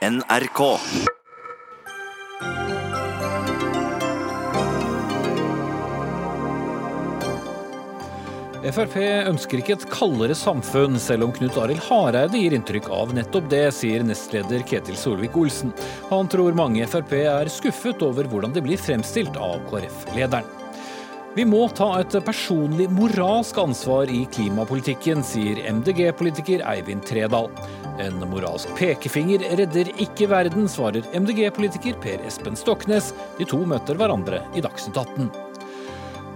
NRK. Frp ønsker ikke et kaldere samfunn, selv om Knut Arild Hareide gir inntrykk av nettopp det, sier nestleder Ketil Solvik-Olsen. Han tror mange Frp er skuffet over hvordan det blir fremstilt av KrF-lederen. Vi må ta et personlig moralsk ansvar i klimapolitikken, sier MDG-politiker Eivind Tredal. En moralsk pekefinger redder ikke verden, svarer MDG-politiker Per Espen Stoknes. De to møter hverandre i Dagsnytt 18.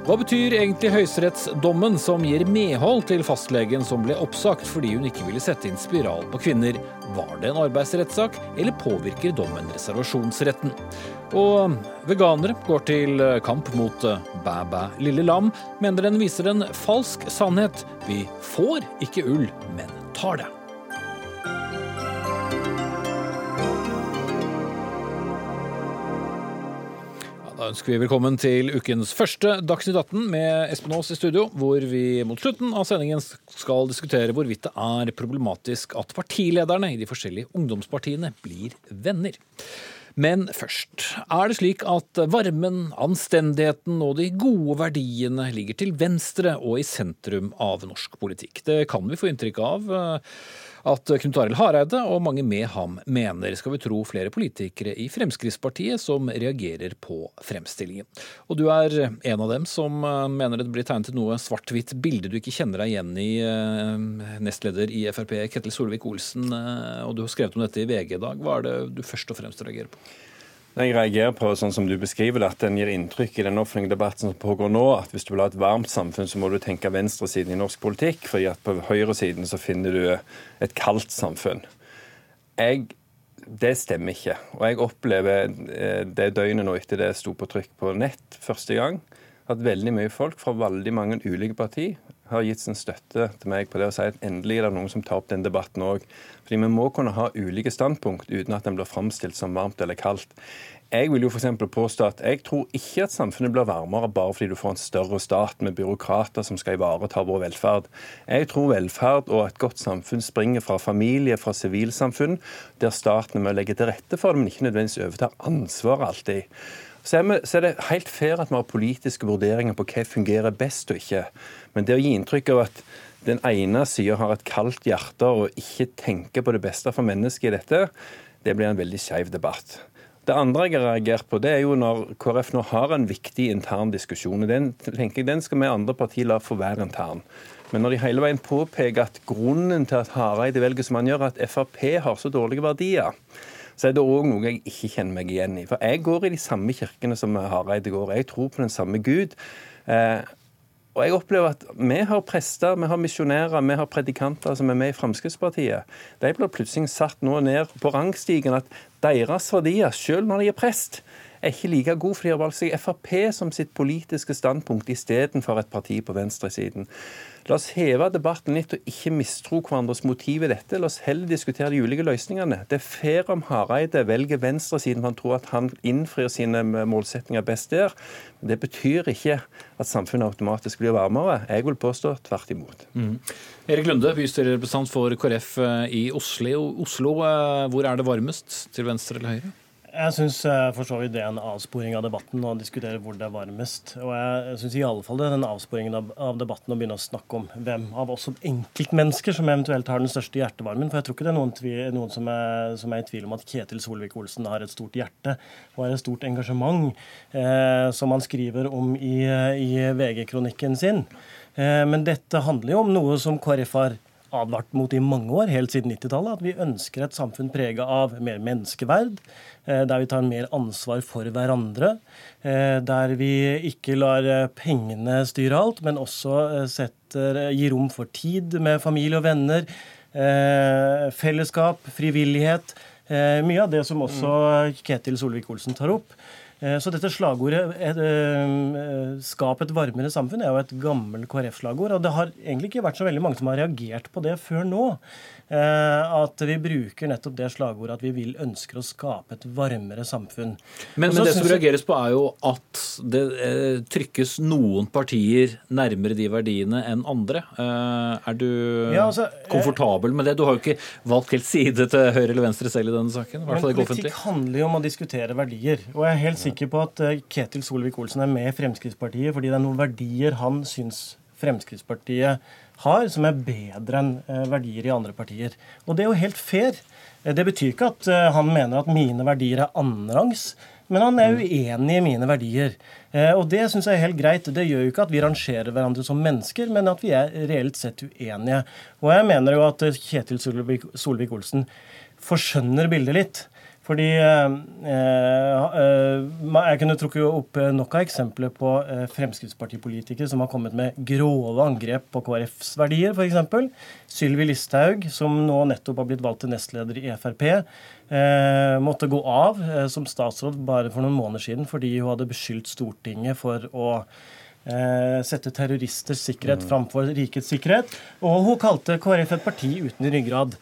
Hva betyr egentlig høyesterettsdommen som gir medhold til fastlegen som ble oppsagt fordi hun ikke ville sette inn spiral på kvinner? Var det en arbeidsrettssak, eller påvirker dommen reservasjonsretten? Og veganere går til kamp mot bæ bæ lille lam, mener den viser en falsk sannhet. Vi får ikke ull, men tar det. Da ønsker vi velkommen til ukens første Dagsnytt 18 med Espen Aas i studio, hvor vi mot slutten av sendingen skal diskutere hvorvidt det er problematisk at partilederne i de forskjellige ungdomspartiene blir venner. Men først, er det slik at varmen, anstendigheten og de gode verdiene ligger til venstre og i sentrum av norsk politikk? Det kan vi få inntrykk av at Knut Arild Hareide og mange med ham mener, skal vi tro flere politikere i Fremskrittspartiet som reagerer på fremstillingen. Og du er en av dem som mener det blir tegnet et noe svart-hvitt bilde du ikke kjenner deg igjen i, nestleder i Frp Ketil Solvik-Olsen, og du har skrevet om dette i VG i dag. Hva er det du først og fremst reagerer på? Jeg reagerer på sånn som du beskriver det, at den gir inntrykk i den offentlige debatten som pågår nå, at hvis du vil ha et varmt samfunn, så må du tenke venstresiden i norsk politikk. fordi at på høyresiden så finner du et kaldt samfunn. Jeg, det stemmer ikke. Og jeg opplever det døgnet nå etter det sto på trykk på nett første gang, at veldig mye folk fra veldig mange ulike partier har gitt sin støtte til meg på det å si at endelig er det noen som tar opp den debatten òg. Fordi vi må kunne ha ulike standpunkt uten at den blir framstilt som varmt eller kaldt. Jeg vil jo for påstå at jeg tror ikke at samfunnet blir varmere bare fordi du får en større stat med byråkrater som skal ivareta vår velferd. Jeg tror velferd og et godt samfunn springer fra familie, fra sivilsamfunn, der staten er med å legge til rette for det, men ikke nødvendigvis overtar ansvaret alltid. Så er, det helt fair at vi har politiske vurderinger på hva fungerer best og ikke. Men det å gi inntrykk av at den ene sida har et kaldt hjerte og ikke tenker på det beste for mennesket i dette, det blir en veldig skeiv debatt. Det andre jeg har reagert på, det er jo når KrF nå har en viktig intern diskusjon. og Den tenker jeg, den skal vi andre partier la få være intern. Men når de hele veien påpeker at grunnen til at Hareide velger som han gjør, at Frp har så dårlige verdier, så er det òg noe jeg ikke kjenner meg igjen i. For jeg går i de samme kirkene som Hareide går. Jeg tror på den samme Gud. Eh, og jeg opplever at Vi har prester, vi har misjonærer, vi har predikanter som er med i Fremskrittspartiet. De blir plutselig satt nå ned på rangstigen at deres verdier, selv når de er prest, er ikke like god, for de har valgt seg Frp som sitt politiske standpunkt istedenfor et parti på venstresiden. La oss heve debatten litt og ikke mistro hverandres motiv i dette. La oss heller diskutere de ulike løsningene. Det er fair om Hareide velger venstresiden for han tror at han innfrir sine målsetninger best der. Men det betyr ikke at samfunnet automatisk blir varmere. Jeg vil påstå tvert imot. Mm. Erik Lunde, bystyrerepresentant for KrF eh, i Oslo. Oslo. Eh, hvor er det varmest? Til venstre eller høyre? Jeg syns eh, for så vidt det er en avsporing av debatten å diskutere hvor det er varmest. Og jeg syns i alle fall det er den avsporingen av debatten å begynne å snakke om hvem av oss som enkeltmennesker som eventuelt har den største hjertevarmen. For jeg tror ikke det er noen, noen som, er, som, er, i tvil om at Ketil Solvik-Olsen har et stort hjerte og har et stort engasjement, eh, som han skriver om i, i VG-kronikken sin. Eh, men dette handler jo om noe som KrF har advart mot i mange år, helt siden 90-tallet, at vi ønsker et samfunn prega av mer menneskeverd, eh, der vi tar mer ansvar for hverandre, eh, der vi ikke lar eh, pengene styre alt, men også setter, gir rom for tid med familie og venner, fellesskap, frivillighet. Mye av det som også Ketil Solvik-Olsen tar opp. Eh, så dette slagordet uh, 'skap et varmere samfunn' er jo et gammelt KrF-slagord. Og det har egentlig ikke vært så veldig mange som har reagert på det før nå. Eh, at vi bruker nettopp det slagordet at vi vil ønsker å skape et varmere samfunn. Men, men det som reageres på, er jo at det eh, trykkes noen partier nærmere de verdiene enn andre. Eh, er du ja, altså, komfortabel med det? Du har jo ikke valgt helt side til høyre eller venstre selv i denne saken. men politikk handler jo om å diskutere verdier. Og jeg er helt sikker på at eh, Ketil Solvik-Olsen er med i Fremskrittspartiet fordi det er noen verdier han syns Fremskrittspartiet har, som er bedre enn eh, verdier i andre partier. Og det er jo helt fair. Eh, det betyr ikke at eh, han mener at mine verdier er annenrangs. Men han er uenig i mine verdier. Og det syns jeg er helt greit. Det gjør jo ikke at vi rangerer hverandre som mennesker, men at vi er reelt sett uenige. Og jeg mener jo at Kjetil Solvik-Olsen forskjønner bildet litt. Fordi eh, eh, Jeg kunne trukket opp nok av eksempler på eh, Fremskrittspartipolitikere som har kommet med grove angrep på KrFs verdier, f.eks. Sylvi Listhaug, som nå nettopp har blitt valgt til nestleder i Frp, eh, måtte gå av eh, som statsråd bare for noen måneder siden fordi hun hadde beskyldt Stortinget for å eh, sette terroristers sikkerhet mm. framfor rikets sikkerhet. Og hun kalte KrF et parti uten ryggrad.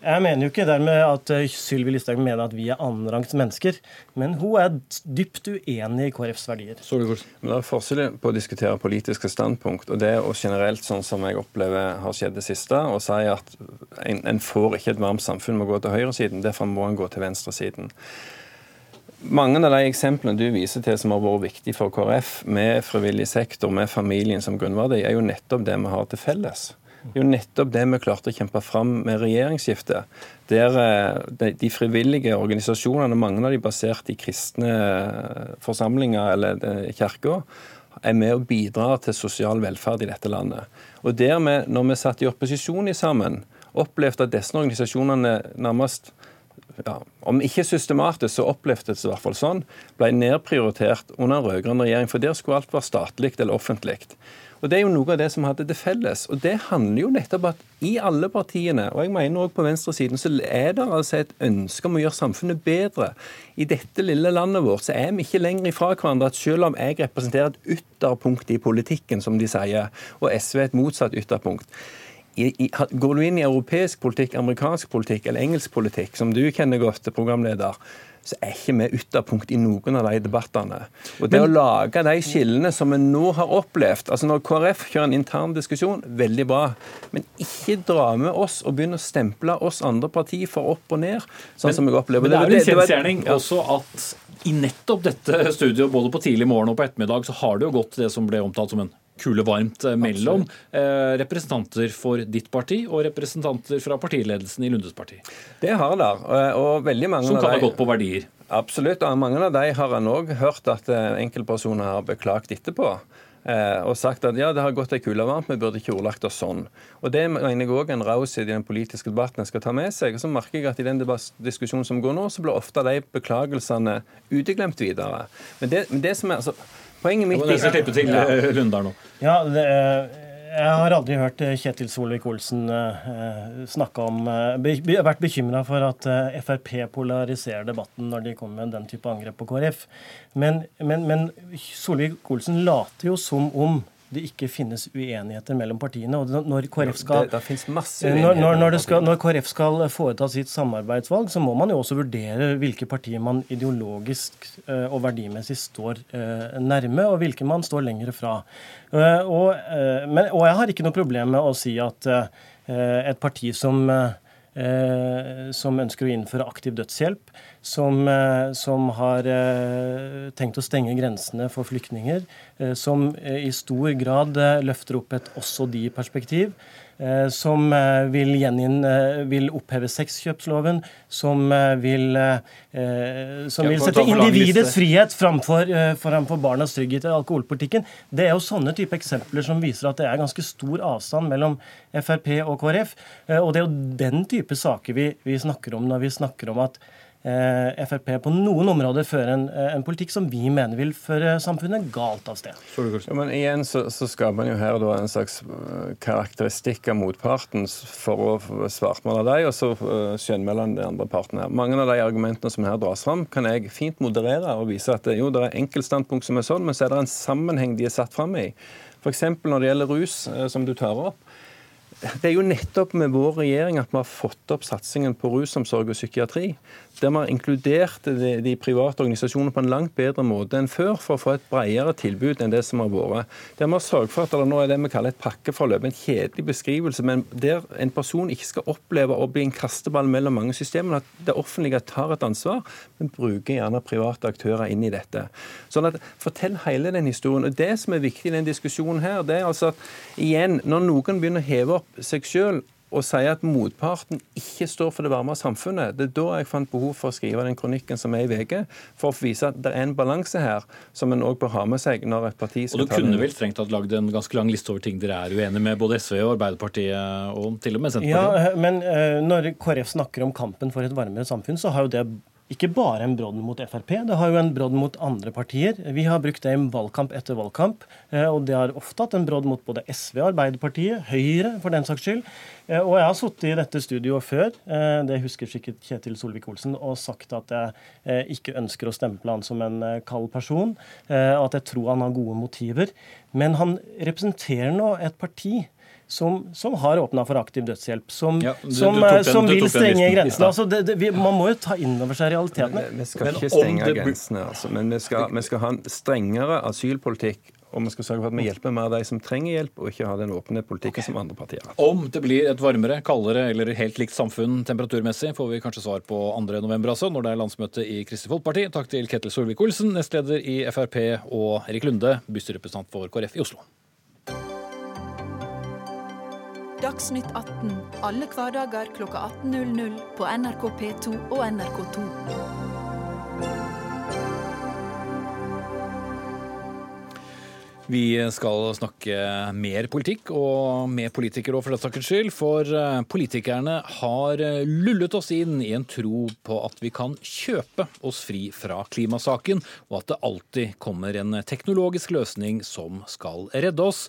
Jeg mener jo ikke dermed at eh, Sylvi Listhaug mener at vi er annenrangs mennesker, men hun er dypt uenig i KrFs verdier. Men Det er forskjell på å diskutere politiske standpunkt og det å generelt, sånn som jeg opplever har skjedd det siste, å si at en, en får ikke et varmt samfunn med å gå til høyresiden, derfor må en gå til venstresiden. Mange av de eksemplene du viser til som har vært viktige for KrF, med frivillig sektor, med familien som grunnverdi, er jo nettopp det vi har til felles jo nettopp det vi klarte å kjempe fram med regjeringsskiftet. Der eh, de frivillige organisasjonene, mange av de basert i kristne eh, forsamlinger eller kirker, er med og bidrar til sosial velferd i dette landet. Og dermed, når vi satt i opposisjon i sammen, opplevde at disse organisasjonene nærmest ja, om ikke systematisk, så opplevdes det i hvert fall sånn, ble nedprioritert under en rød-grønn regjering. For der skulle alt være statlig eller offentlig. Og Det er jo noe av det som hadde det felles. Og Det handler jo nettopp at i alle partiene, og jeg mener også på venstresiden, så er det altså et ønske om å gjøre samfunnet bedre. I dette lille landet vårt så er vi ikke lenger ifra hverandre. at Selv om jeg representerer et ytterpunkt i politikken, som de sier, og SV et motsatt ytterpunkt, i, i, går du inn i europeisk politikk, amerikansk politikk eller engelsk politikk, som du kjenner godt, programleder, så er ikke vi ytterpunkt i noen av de debattene. Og det Men, å lage de skillene som vi nå har opplevd altså Når KrF kjører en intern diskusjon, veldig bra. Men ikke dra med oss og begynne å stemple oss andre partier for opp og ned, sånn men, som jeg opplever. Men det er jo en kjensgjerning ja. også at i nettopp dette studioet, både på tidlig morgen og på ettermiddag, så har det jo gått det som ble omtalt som en kule varmt eh, mellom eh, representanter for ditt parti og representanter fra partiledelsen i Lundes parti. Det har det. Og veldig mange Som kan ha gått på verdier? Absolutt. og Mange av de har en òg hørt at eh, enkeltpersoner har beklagt etterpå. og sagt at ja, det har gått ei kule varmt, vi burde ikke ordlagt oss sånn. Og Det mener jeg òg en raushet i den politiske debatten en skal ta med seg. Og så merker jeg at i den diskusjonen som går nå, så blir ofte de beklagelsene uteglemt videre. Men det, men det som er altså Poenget mitt er slippe til ja. Eh, nå. Ja, det, jeg har aldri hørt eh, Kjetil Solvik-Olsen snakke om be, vært bekymra for at Frp polariserer debatten når de kommer med den type angrep på KrF. Men, men, men Solvik-Olsen later jo som om det ikke finnes uenigheter mellom partiene. og Når KrF skal, det, det masse når, når, skal, når KrF skal foreta sitt samarbeidsvalg, så må man jo også vurdere hvilke partier man ideologisk eh, og verdimessig står eh, nærme, og hvilke man står lenger fra. Eh, og, men, og jeg har ikke noe problem med å si at et parti som Eh, som ønsker å innføre aktiv dødshjelp, som, eh, som har eh, tenkt å stenge grensene for flyktninger, som i stor grad løfter opp et også de-perspektiv. Eh, som eh, vil, gjeninn, eh, vil oppheve sexkjøpsloven, som vil, som vil sette individets frihet framfor, framfor barnas trygghet i alkoholpolitikken. Det er jo sånne type eksempler som viser at det er ganske stor avstand mellom Frp og KrF. Og det er jo den type saker vi, vi snakker om når vi snakker om at Frp på noen områder fører en, eh, en, politikk som vi mener vil føre samfunnet galt av sted. Ja, men igjen så, så skaper man jo her da en slags eh, karakteristikk av motparten for å svartmale dem, og så skjønnmelde den andre parten. her. Mange av de argumentene som her dras fram, kan jeg fint moderere og vise at jo, det er enkeltstandpunkt som er sånn, men så er det en sammenheng de er satt fram i. F.eks. når det gjelder rus, som du tar opp det er jo nettopp med vår regjering at vi har fått opp satsingen på rusomsorg og psykiatri. Der vi har inkludert de, de, private organisasjonene på en langt bedre måte enn før for å få et bredere tilbud enn det som har vært. Der vi har sørget for at det nå er det vi kaller et pakkeforløp, en kjedelig beskrivelse, men der en person ikke skal oppleve å bli en kasteball mellom mange systemer. At det offentlige tar et ansvar, men bruker gjerne private aktører inn i dette. Sånn at Fortell hele den historien. og Det som er viktig i den diskusjonen her, det er altså at igjen, når noen begynner å heve opp seg sjøl og sier at motparten ikke står for det varme samfunnet. Det er da jeg fant behov for å skrive den kronikken som er i VG, for å vise at det er en balanse her som en òg bør ha med seg når et parti skal ta Og Du kunne vel strengt tatt lagd en ganske lang liste over ting dere er uenige med, både SV og Arbeiderpartiet og til og med Senterpartiet? Ja, men uh, når KrF snakker om kampen for et varmere samfunn, så har jo det ikke bare en brodd mot Frp, det har jo en brodd mot andre partier. Vi har brukt det i valgkamp etter valgkamp, eh, og det har ofte hatt en brodd mot både SV, Arbeiderpartiet, Høyre for den saks skyld. Eh, og jeg har sittet i dette studioet før, eh, det husker sikkert Kjetil Solvik-Olsen, og sagt at jeg ikke ønsker å stemple han som en kald person, og at jeg tror han har gode motiver. Men han representerer nå et parti som, som har åpna for aktiv dødshjelp, som, ja, du, som, du den, som vil stenge grensene. Altså, det, det, vi, man må jo ta inn over seg realitetene. Vi, vi skal ikke stenge grensene, altså, men vi skal, vi skal ha en strengere asylpolitikk og vi skal sørge for at vi hjelper mer de som trenger hjelp, og ikke ha den åpne politikken som andre partier har. Om det blir et varmere, kaldere eller helt likt samfunn temperaturmessig, får vi kanskje svar på 2.11., altså, når det er landsmøte i Kristelig Folkeparti. Takk til Ketil Solvik-Olsen, nestleder i Frp, og Erik Lunde, bystyrerepresentant for KrF i Oslo. Dagsnytt 18 alle hverdager kl 18.00 på NRK P2 og NRK2. Vi skal snakke mer politikk, og med politikere for den saks skyld. For eh, politikerne har eh, lullet oss inn i en tro på at vi kan kjøpe oss fri fra klimasaken, og at det alltid kommer en teknologisk løsning som skal redde oss.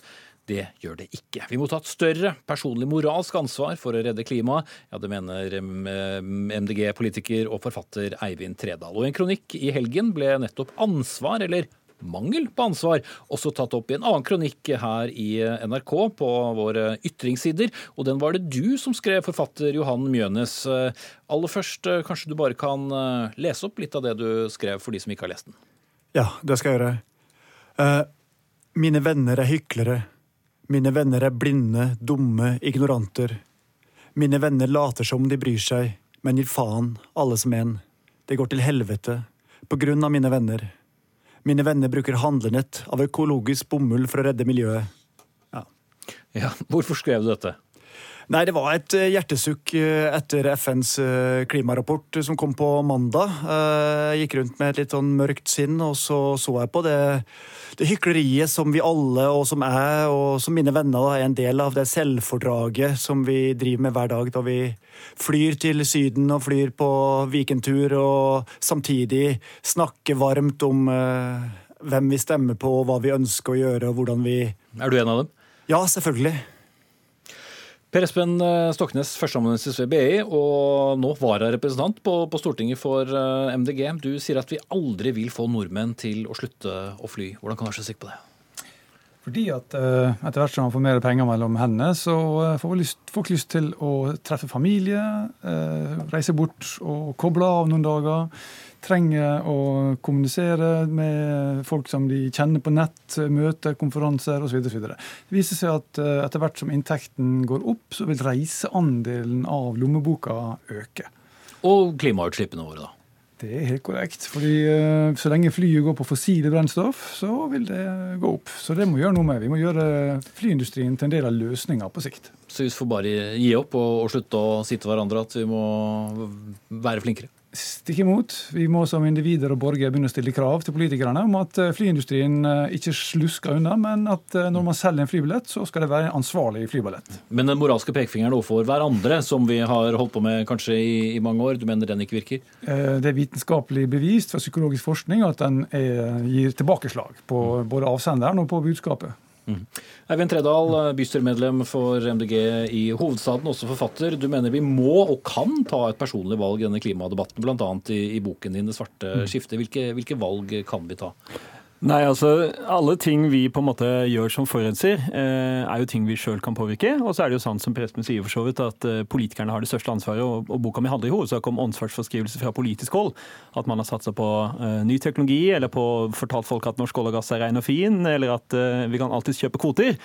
Det gjør det ikke. Vi må ta et større personlig moralsk ansvar for å redde klimaet. Ja, det mener MDG-politiker og forfatter Eivind Tredal. Og i en kronikk i helgen ble nettopp ansvar, eller mangel på ansvar, også tatt opp i en annen kronikk her i NRK på våre ytringssider. Og den var det du som skrev, forfatter Johan Mjønes. Aller først, kanskje du bare kan lese opp litt av det du skrev for de som ikke har lest den? Ja, det skal jeg gjøre. Uh, mine venner er hyklere. Mine venner er blinde, dumme, ignoranter. Mine venner later som de bryr seg, men gir faen, alle som en. Det går til helvete, på grunn av mine venner. Mine venner bruker handlenett av økologisk bomull for å redde miljøet. Ja. ja hvorfor skrev du dette? Nei, Det var et eh, hjertesukk eh, etter FNs eh, klimarapport som kom på mandag. Jeg gikk rundt med et litt sånn mørkt sinn, og så så jeg på det, det hykleriet som vi alle, og som jeg og som mine venner, er en del av. Det selvfordraget som vi driver med hver dag da vi flyr til Syden og flyr på vikentur, og samtidig snakker varmt om hvem vi stemmer på, hva vi ønsker å gjøre, og hvordan vi Er du en av dem? Ja, selvfølgelig. Per Espen eh, Stoknes, førsteamanuensis ved BI og nå vararepresentant på, på Stortinget for eh, MDG. Du sier at vi aldri vil få nordmenn til å slutte å fly. Hvordan kan du være så sikker på det? Fordi at uh, etter hvert som man får mer penger mellom hendene, så får folk lyst til å treffe familie, reise bort og koble av noen dager trenger å kommunisere med folk som de kjenner på nett, møter, konferanser osv. Det viser seg at eh, etter hvert som inntekten går opp, så vil reiseandelen av lommeboka øke. Og klimautslippene våre, da? Det er helt korrekt. fordi uh, Så lenge flyet går på fossile brennstoff, så vil det gå opp. Så det må vi gjøre noe med. Vi må gjøre flyindustrien til en del av løsninga på sikt. Så vi får bare gi opp og, og slutte å si til hverandre at vi må være flinkere? Stikk imot. Vi må som individer og borgere begynne å stille krav til politikerne om at eh, flyindustrien eh, ikke slusker unna, men at eh, når man selger en flybillett, så skal det være en ansvarlig flybillett. Men den moralske pekefingeren overfor hverandre, som vi har holdt på med kanskje i, i, mange år, du mener den ikke virker? Det er vitenskapelig bevist fra psykologisk forskning at den er, gir tilbakeslag på både avsenderen og på budskapet. Mm. Eivind Tredal, bystyremedlem for MDG i hovedstaden, også forfatter. Du mener vi må og kan ta et personlig valg i denne klimadebatten, bl.a. I, i boken din 'Det svarte mm. skiftet'. Hvilke, hvilke, valg kan vi ta? Nei, altså Alle ting vi på en måte gjør som forurenser, eh, er jo ting vi sjøl kan påvirke. Og så er det jo sant som Prespen sier for så vidt, at eh, politikerne har det største ansvaret. Og, boka mi handler i hovedsak om ansvarsforskrivelse fra politisk hold. At man har satsa på eh, ny teknologi, eller på fortalt folk at norsk olje og gass er rein og fin, eller at vi kan alltids kjøpe kvoter.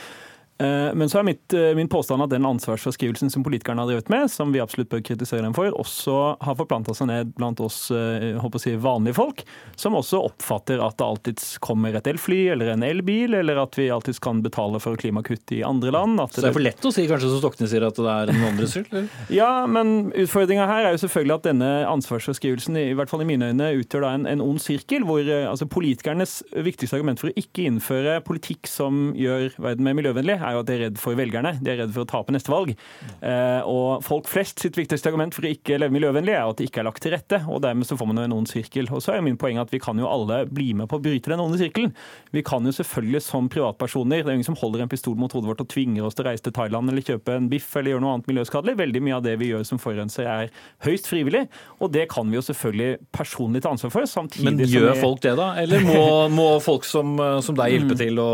Eh, men så er mitt, eh, min påstand at den ansvarsforskrivelsen som politikerne har drevet med, som vi absolutt bør kritisere dem for, også har forplanta seg ned blant oss å si, vanlige folk, som også oppfatter at det alltids kommer et elfly eller en elbil, eller at vi alltids kan betale for klimakutt i andre land. så det er for lett å si kanskje som Stokne sier, at det er noen andres skyld? Ja, men utfordringa her er jo selvfølgelig at denne ansvarsforskrivelsen i hvert fall i mine øyne utgjør da en, en ond sirkel, hvor eh, altså, politikernes viktigste argument for å ikke innføre politikk som gjør verden mer miljøvennlig, er jo at de er redd for velgerne. De er redd for å tape neste valg. Eh, og folk flest sitt viktigste argument for å ikke leve miljøvennlig er at det ikke er lagt til rette. og Dermed så får man jo en ond sirkel. Og så er min poeng at vi kan jo alle bli med på å bryte den onde sirkelen. Vi kan jo selvfølgelig som privatpersoner Det er ingen som holder en pistol mot hodet vårt og tvinger oss til å reise til Thailand eller kjøpe en biff eller gjøre noe annet miljøskadelig. Veldig mye av det vi gjør som forurenser er høyst frivillig, og det kan vi jo selvfølgelig personlig ta ansvar for. Men gjør vi... folk det, da? Eller må, må folk som, som deg hjelpe mm. til å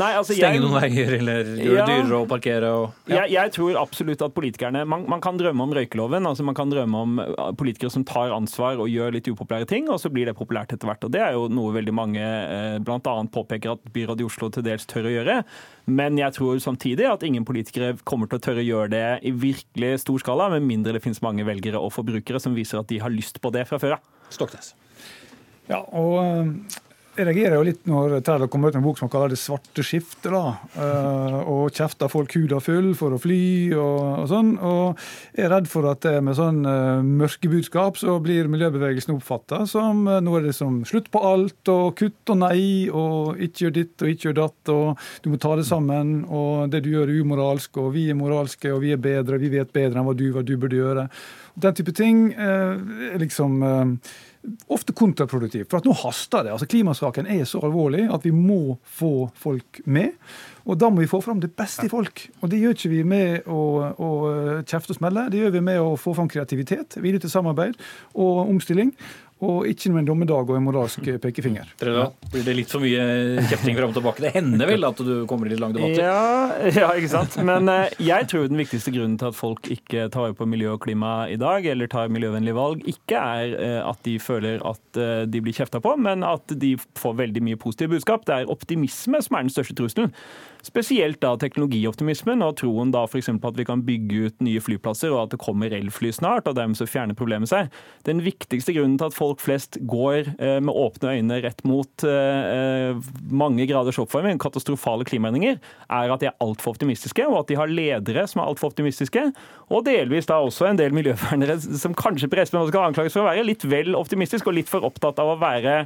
Nei, altså, Stenge jeg, noen veier eller gjøre ja, det dyrere å parkere? Og, ja. jeg, jeg, tror absolutt at politikerne man, man, kan drømme om røykeloven. altså Man kan drømme om uh, politikere som tar ansvar og gjør litt upopulære ting, og så blir det populært etter hvert. og Det er jo noe veldig mange eh, bl.a. påpeker at byrådet i Oslo til dels tør å gjøre. Men jeg tror samtidig at ingen politikere kommer til å tørre å gjøre det i virkelig stor skala, med mindre det finnes mange velgere og forbrukere som viser at de har lyst på det fra før av. Stoknes. Ja, og jeg reagerer jo litt når Terje kommer ut med en bok som han kaller 'Det svarte skiftet'. uh, Og kjefter folk huda full for å fly og, og, sånn. Og jeg er redd for at det med sånn uh, mørke budskap så blir miljøbevegelsen oppfatta som uh, nå er det som slutt på alt og kutt og nei og ikke gjør ditt og ikke gjør datt og du må ta det sammen og det du gjør er umoralsk og vi er moralske og vi er bedre, vi vet bedre enn hva du, hva du burde gjøre. Den type ting er liksom ofte kontraproduktivt. For at nå haster det. Altså Klimasaken er så alvorlig at vi må få folk med. Og da må vi få fram det beste i folk. Og det gjør ikke vi med å, å kjefte og smelle. Det gjør vi med å få fram kreativitet, vilje til samarbeid og omstilling og ikke med en dommedag og en moralsk pekefinger. Ja. Blir det litt for mye kjefting fram og tilbake? Det hender vel at du kommer i litt lange debatter? Ja, ja, ikke sant. Men uh, jeg tror den viktigste grunnen til at folk ikke tar på miljø og klima i dag, eller tar miljøvennlige valg, ikke er uh, at de føler at de blir kjefta på, men at de får veldig mye positive budskap. Det er optimisme som er den største trusselen. Spesielt da teknologioptimismen og troen da f.eks. på at vi kan bygge ut nye flyplasser og at det kommer elfly snart, og dermed så fjerner problemet seg. Den viktigste grunnen til at folk flest går eh, med åpne øyne rett mot eh, mange graders oppvarming, katastrofale klimaendringer, er at de er altfor optimistiske, og at de har ledere som er altfor optimistiske, og delvis da også en del miljøvernere som kanskje på Espen skal anklages for å være litt vel optimistisk og litt for opptatt av å være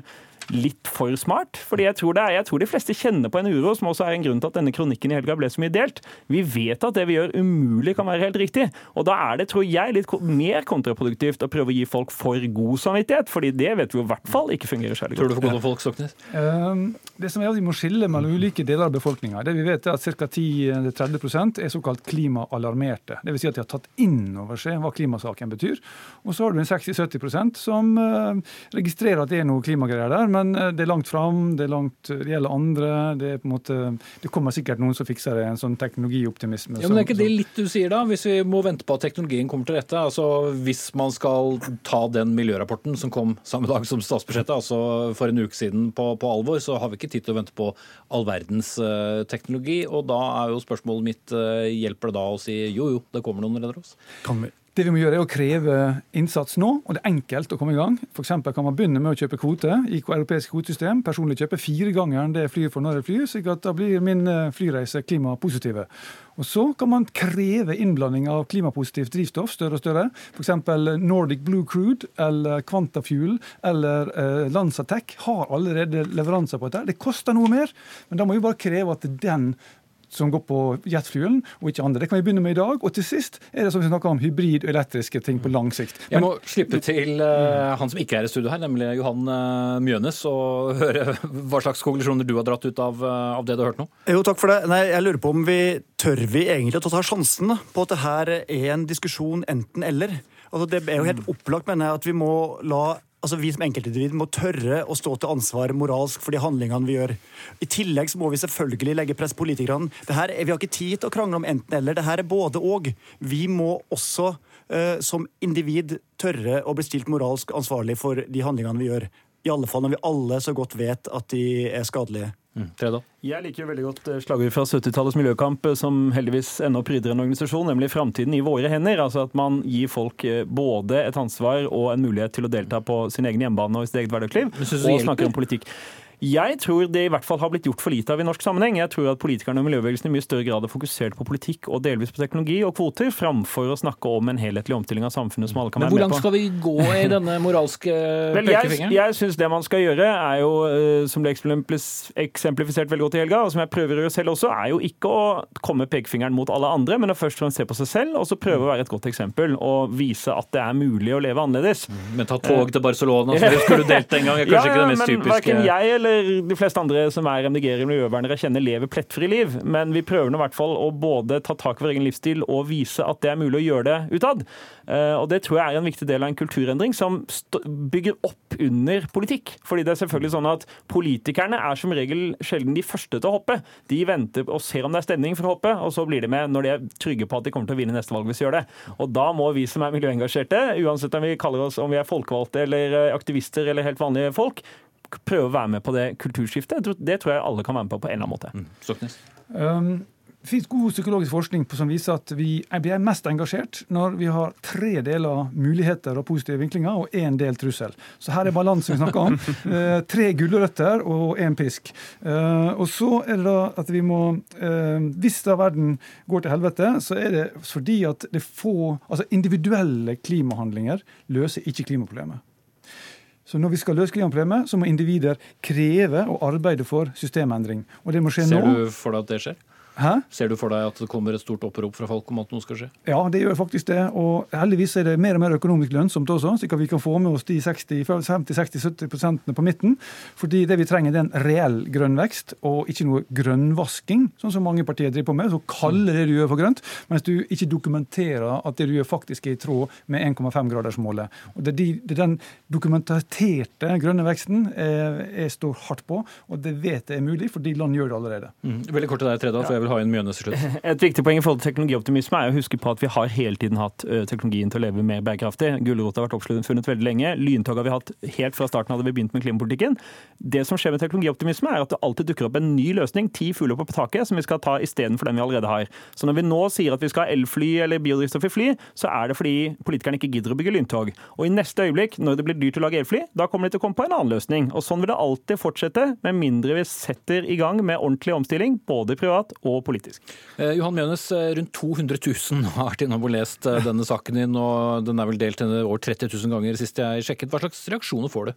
litt for smart. fordi jeg tror, det er, jeg tror de fleste kjenner på en uro, som også er en grunn til at denne kronikken i helga ble så mye delt. Vi vet at det vi gjør umulig kan være helt riktig. Og da er det, tror jeg, litt mer kontraproduktivt å prøve å gi folk for god samvittighet, fordi det vet vi jo i hvert fall ikke fungerer særlig godt. Tror du for godt om folk, Stoknes? Um, det som er at Vi må skille mellom ulike deler av befolkninga. Det vi vet er at Ca. 10-30% er såkalt klimaalarmerte. Dvs. Si at de har tatt inn over seg hva klimasaken betyr. Og så har du en 60-70% som uh, registrerer at det er noe klimagreier der men eh, det er langt fram. Det, er langt, det gjelder andre. Det, er på en måte, det kommer sikkert noen som fikser det. En sånn teknologioptimisme. Ja, men Er ikke det litt du sier, da? Hvis vi må vente på at teknologien kommer til rette? altså Hvis man skal ta den miljørapporten som kom samme dag som statsbudsjettet, altså for en uke siden, på, på alvor, så har vi ikke tid til å vente på all verdens uh, teknologi. Og da er jo spørsmålet mitt uh, hjelper det da å si jo jo, det kommer noen og redder oss? Kan vi det vi må gjøre, er å kreve innsats nå, og det er enkelt å komme i gang. F.eks. kan man begynne med å kjøpe kvote i europeisk kvotesystem. Personlig kjøpe fire ganger det jeg flyr for når jeg flyr, slik at da blir min eh, flyreise klimapositive. Og Så kan man kreve innblanding av klimapositivt drivstoff større og større. F.eks. Nordic Blue Crude eller Quantafuel eller eh, Lanzatec har allerede leveranser på dette. Det koster noe mer, men da må vi bare kreve at den som går på jetfuelen, og ikke andre. Det kan vi begynne med i dag. Og til sist er det som vi snakker om hybrid og elektriske ting på lang sikt. Men, Jeg må slippe til uh, han som ikke er i studio her, nemlig Johan uh, Mjønes, og høre hva slags konklusjoner du har dratt ut av, uh, av det du har hørt nå. Jo, takk for det. Nei, jeg lurer på om vi tør vi egentlig å ta sjansen på at det her er en diskusjon enten-eller. Altså, det er jo helt opplagt, mener jeg, at vi må la altså vi som enkeltindivid må tørre å stå til ansvar moralsk for de handlingene vi gjør. I tillegg så må vi selvfølgelig legge press på politikerne. Her, vi har ikke tid til å krangle om enten-eller. Det her er både og. Vi må også uh, som individ tørre å bli stilt moralsk ansvarlig for de handlingene vi gjør. I alle fall når vi alle så godt vet at de er skadelige. Mm. Jeg liker jo veldig godt eh, fra 70-tallets miljøkamp, eh, som heldigvis ennå pryder en organisasjon, nemlig 'Framtiden i våre hender'. Altså at man gir folk eh, både et ansvar og en mulighet til å delta på sin egen hjemmebane og i sitt eget hverdagsliv, og snakker om politikk. Jeg tror det i hvert fall har blitt gjort for lite av i norsk sammenheng. Jeg tror at politikerne og miljøbevegelsen i mye større grad har fokusert på politikk og delvis på teknologi og kvoter, framfor å snakke om en helhetlig omstilling av samfunnet som alle kan være med på. Men Hvor langt skal vi gå i denne moralske pekefingeren? Jeg, jeg syns det man skal gjøre, er jo, eh, som ble eksemplifisert veldig godt i helga, og som jeg prøver å gjøre selv også, er jo ikke å komme pekefingeren mot alle andre, men å først og fremst se på seg selv, og så prøve å være et godt eksempel og vise at det er mulig å leve annerledes. Men ta tog til Barcelona, som du skulle delt en gang, er kanskje ja, ikke det mest typiske? Eller de fleste andre som er MDG-ere og miljøvernere kjenner, lever plettfri liv. Men vi prøver nå i hvert fall å både ta tak i vår egen livsstil og vise at det er mulig å gjøre det utad. Eh, og Det tror jeg er en viktig del av en kulturendring som bygger opp under politikk. Fordi det er selvfølgelig sånn at Politikerne er som regel sjelden de første til å hoppe. De venter og ser om det er stemning for å hoppe, og så blir de med når de er trygge på at de kommer til å vinne neste valg hvis de gjør det. Og Da må vi som er miljøengasjerte, uansett om vi kaller oss om vi er folkevalgte eller eh, aktivister eller helt vanlige folk, prøve å være med på det kulturskiftet. Det tror jeg alle kan være med på på en eller annen måte. Mm. Um, det finnes god psykologisk forskning som viser at vi blir mest engasjert når vi har tre deler muligheter og positive vinklinger, og én del trussel. Så her er balansen vi snakker om. Eh, tre gulrøtter og én pisk. Eh, og så er det da at vi må eh, Hvis da verden går til helvete, så er det fordi at det få Altså individuelle klimahandlinger løser ikke klimaproblemet. Så når vi skal løse klimaproblemet, så må individer kreve og arbeide for systemendring. Og det må skje Ser nå. Ser du for deg at det skjer? Hæ? Ser du for deg at det kommer et stort opprop fra folk om at noe skal skje? Ja, det gjør faktisk det. Og heldigvis er det mer og mer økonomisk lønnsomt også, slik at vi kan få med oss de 50-60-70% på midten. Fordi det vi trenger, er en reell grønn vekst, og ikke noe grønnvasking, sånn som mange partier driver på med. Så kaller det du gjør for grønt, mens du ikke dokumenterer at det du gjør faktisk er i tråd med 1,5-gradersmålet. Og det er, de, det er den dokumenterte grønne veksten jeg, jeg, står hardt på, og det vet jeg er mulig, fordi land gjør det allerede. Mm. Veldig kort til deg, Tredal, for jeg vil ha inn Mjønes til slutt. Et viktig poeng i forhold til teknologioptimisme er å huske på at vi har hele tiden hatt teknologien til å leve mer bærekraftig. Gulrot har vært oppfunnet veldig lenge. Lyntog har vi hatt helt fra starten hadde vi begynt med klimapolitikken. Det som skjer med teknologioptimisme, er at det alltid dukker opp en ny løsning, ti fugler på taket, som vi skal ta istedenfor den vi allerede har. Så når vi nå sier at vi skal ha elfly eller biodrivstoff i fly, så er det fordi politikerne ikke gidder å bygge lyntog. Og i neste øyeblikk, når det blir dyrt å lage elfly, da kommer de til å komme på en annen løsning. Og sånn vil det alltid fortsette, med mindre vi setter i gang med ordentlig omstilling, både privat og politisk. Eh, Johan Mjønes, eh, rundt 200 000 har vært innom og lest eh, denne saken din, og den er vel delt over 30 000 ganger sist jeg sjekket. Hva slags reaksjoner får du?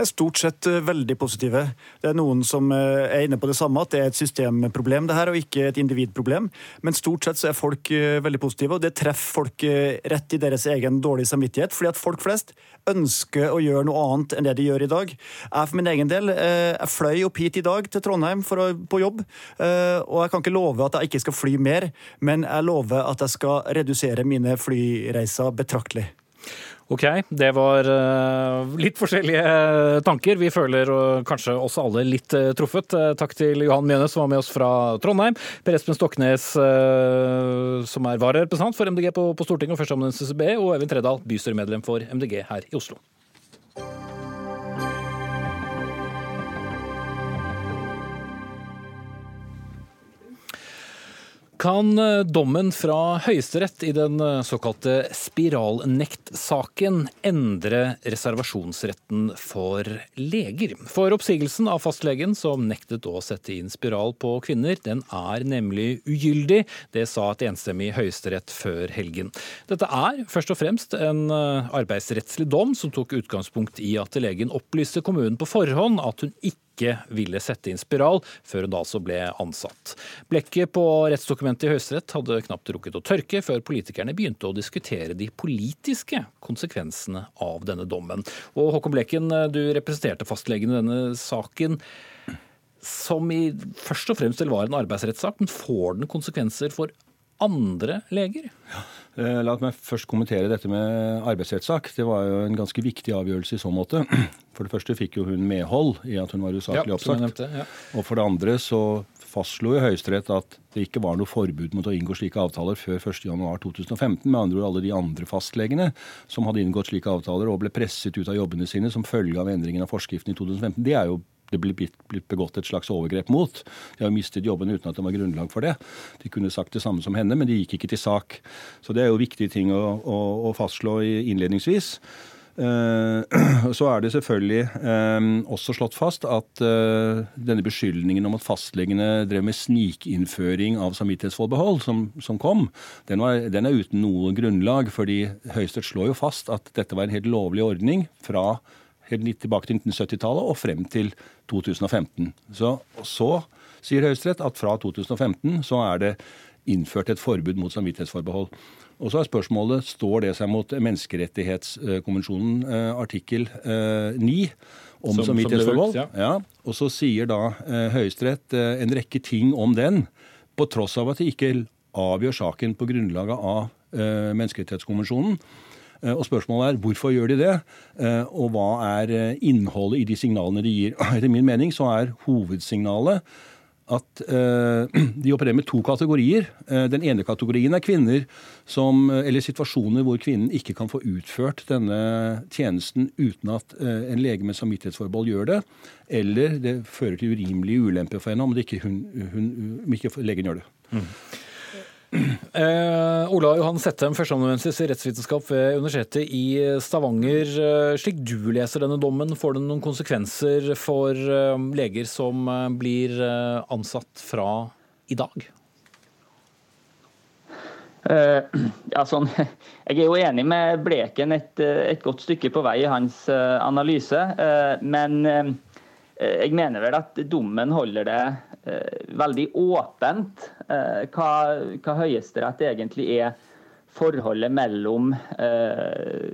Er stort sett veldig positive. Det er noen som er inne på det samme, at det er et systemproblem det her, og ikke et individproblem. Men stort sett så er folk veldig positive, og det treffer folk rett i deres egen dårlige samvittighet. fordi at folk flest ønsker å gjøre noe annet enn det de gjør i dag. Jeg for min egen del jeg fløy opp hit i dag til Trondheim å, på jobb, og jeg kan ikke love at jeg ikke skal fly mer, men jeg lover at jeg skal redusere mine flyreiser betraktelig. Ok, det var uh, litt forskjellige tanker. Vi føler uh, kanskje oss alle litt truffet. takk til Johan Mjønes som var med oss fra Trondheim. Per Espen Stoknes, som er vararepresentant for MDG på, Stortinget og førsteamanuensis CCB, og Øyvind Tredal, bystyremedlem for MDG her i Oslo. Kan eh, dommen fra Høyesterett i den såkalte spiralnekt-saken endre reservasjonsretten for leger? For oppsigelsen av fastlegen som nektet å sette inn spiral på kvinner, den er nemlig ugyldig. Det sa et enstemmig Høyesterett før helgen. Dette er først og fremst en eh, arbeidsrettslig dom som tok utgangspunkt i at legen opplyste kommunen på forhånd at hun ikke ikke ville sette inn spiral, før hun da altså ble ansatt. Blekket på rettsdokumentet i Høyesterett hadde knapt rukket å tørke før politikerne begynte å diskutere de politiske konsekvensene av denne dommen. Og Håkon Blekken, du representerte fastlegen i denne saken som i, først og fremst var en arbeidsrettssak, men får den konsekvenser for andre leger? Eh, la meg først kommentere dette med arbeidsrettssak. Det var jo en ganske viktig avgjørelse i så måte. For det første fikk jo hun medhold i at hun var usaklig oppsagt. Nevnte, ja. Og for det andre så fastslo jo Høyesterett at det ikke var noe forbud mot å inngå slike avtaler før 1.1.2015. Med andre ord alle de andre fastlegene som hadde inngått slike avtaler og ble presset ut av jobbene sine som følge av endringen av forskriften i 2015. Det er jo det ble blitt begått et slags overgrep mot. De har mistet jobben uten at det var grunnlag for det. De kunne sagt det samme som henne, men de gikk ikke til sak. Så det er jo viktige ting å, å, å fastslå innledningsvis. Eh, så er det selvfølgelig eh, også slått fast at eh, denne beskyldningen om at fastlegene drev med snikinnføring av samvittighetsforbehold, som, som kom, den, var, den, er uten noe grunnlag. fordi Høyesterett slår jo fast at dette var en helt lovlig ordning fra helt tilbake til 1970-tallet og frem til 2015. Så, så sier Høyesterett at fra 2015 så er det innført et forbud mot samvittighetsforbehold. Og så er spørsmålet står det seg mot menneskerettighetskonvensjonen eh, artikkel 9 eh, om som, samvittighetsforhold. Ja. ja. Og så sier da eh, Høyesterett en rekke ting om den, på tross av at de ikke avgjør saken på grunnlaget av menneskerettighetskonvensjonen. Og spørsmålet er hvorfor gjør de det, og hva er innholdet i de signalene de gir. Etter min mening så er hovedsignalet at de opererer med to kategorier. Den ene kategorien er kvinner som, eller situasjoner hvor kvinnen ikke kan få utført denne tjenesten uten at en lege med samvittighetsforbehold gjør det, eller det fører til urimelige ulemper for henne om, ikke, hun, hun, om ikke legen gjør det. Mm. Eh, Ola Johan Settem, førsteamanuensis i rettsvitenskap ved Universitetet i Stavanger. Eh, slik du leser denne dommen, får den noen konsekvenser for eh, leger som eh, blir eh, ansatt fra i dag? Uh, ja, sånn, jeg er jo enig med Bleken et, et godt stykke på vei i hans analyse. Men jeg mener vel at dommen holder det veldig åpent Eh, hva, hva Høyesterett egentlig er forholdet mellom eh,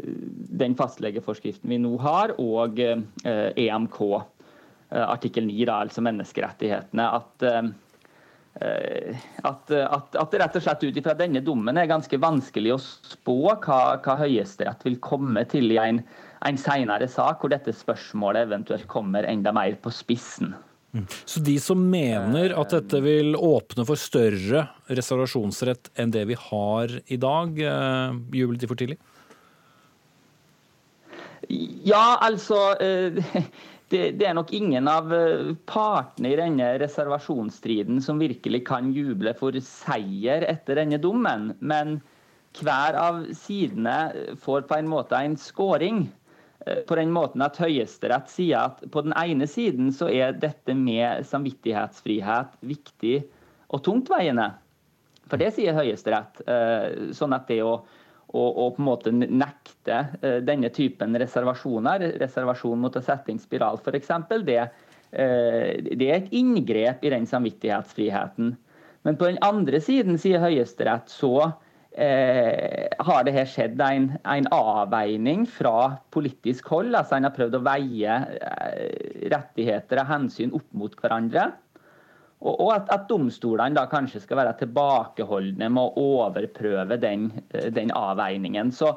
den fastlegeforskriften vi nå har, og EMK, e artikkel 9, da, altså menneskerettighetene. At, at, at, at, rett og slett ut ifra denne dommen er ganske vanskelig å spå hva, hva Høyesterett vil komme til i en, en senere sak, hvor dette spørsmålet eventuelt kommer enda mer på spissen. Så de som mener at dette vil åpne for større reservasjonsrett enn det vi har i dag, jublet jubler de for tidlig? Ja, altså eh, det, er nok ingen av eh, partene i denne reservasjonsstriden som virkelig kan juble for seier etter denne dommen. Men hver av sidene får på en måte en scoring. Eh, på den måten at Høyesterett sier at på den ene siden så er dette med samvittighetsfrihet viktig og tungtveiende. For det sier Høyesterett. Eh, sånn at det å, å, å, på en måte nekte eh, denne typen reservasjoner, reservasjon mot å sette inn spiral f.eks., det, det er et inngrep i den samvittighetsfriheten. Men på den andre siden, sier Høyesterett, så eh, har det her skjedd en, en, avveining fra politisk hold. altså En har prøvd å veie eh, rettigheter og hensyn opp mot hverandre. Og, og at, at, domstolene da kanskje skal være tilbakeholdne med å overprøve den, eh, den avveiningen. Så,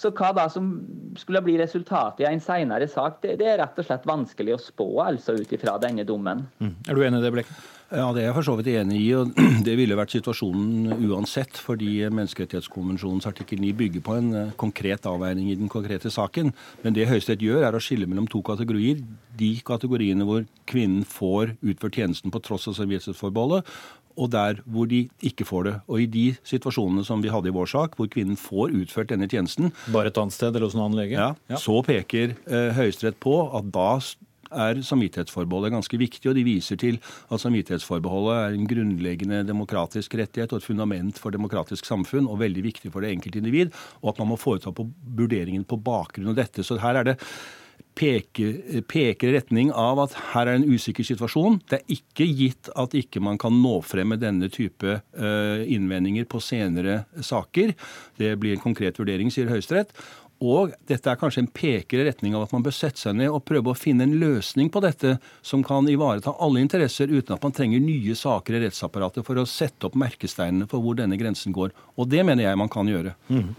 så, hva da som skulle bli resultatet i en senere sak, det, det, er rett og slett vanskelig å spå altså ut ifra denne dommen. Mm. Er du enig i det, Blekken? Ja, Det er jeg for så vidt enig i. og Det ville vært situasjonen uansett, fordi Menneskerettighetskonvensjonens artikkel 9 bygger på en eh, konkret avveining i den konkrete saken. Men det Høyesterett gjør, er å skille mellom to kategorier. De kategoriene hvor kvinnen får utført tjenesten på tross av samvittighetsforbeholdet, og der hvor de ikke får det. Og i de situasjonene som vi hadde i vår sak, hvor kvinnen får utført denne tjenesten Bare et annet sted eller hos en annen lege? Ja, ja. Så peker eh, Høyesterett på at da er samvittighetsforbeholdet ganske viktig, og de viser til at samvittighetsforbeholdet er en grunnleggende demokratisk rettighet og et fundament for demokratisk samfunn, og veldig viktig for det enkelte individ, og at man må foreta på vurderingen på bakgrunn av dette. Så her er det peker, peker retning av at her er en usikker situasjon. Det er ikke gitt at ikke man kan nå frem med denne type uh, innvendinger på senere saker. Det blir en konkret vurdering, sier Høyesterett. Og dette er kanskje en peker i retning av at man bør sette seg ned og prøve å finne en løsning på dette som kan ivareta alle interesser, uten at man trenger nye saker i rettsapparatet for å sette opp merkesteinene for hvor denne grensen går. Og det mener jeg man kan gjøre. Mm.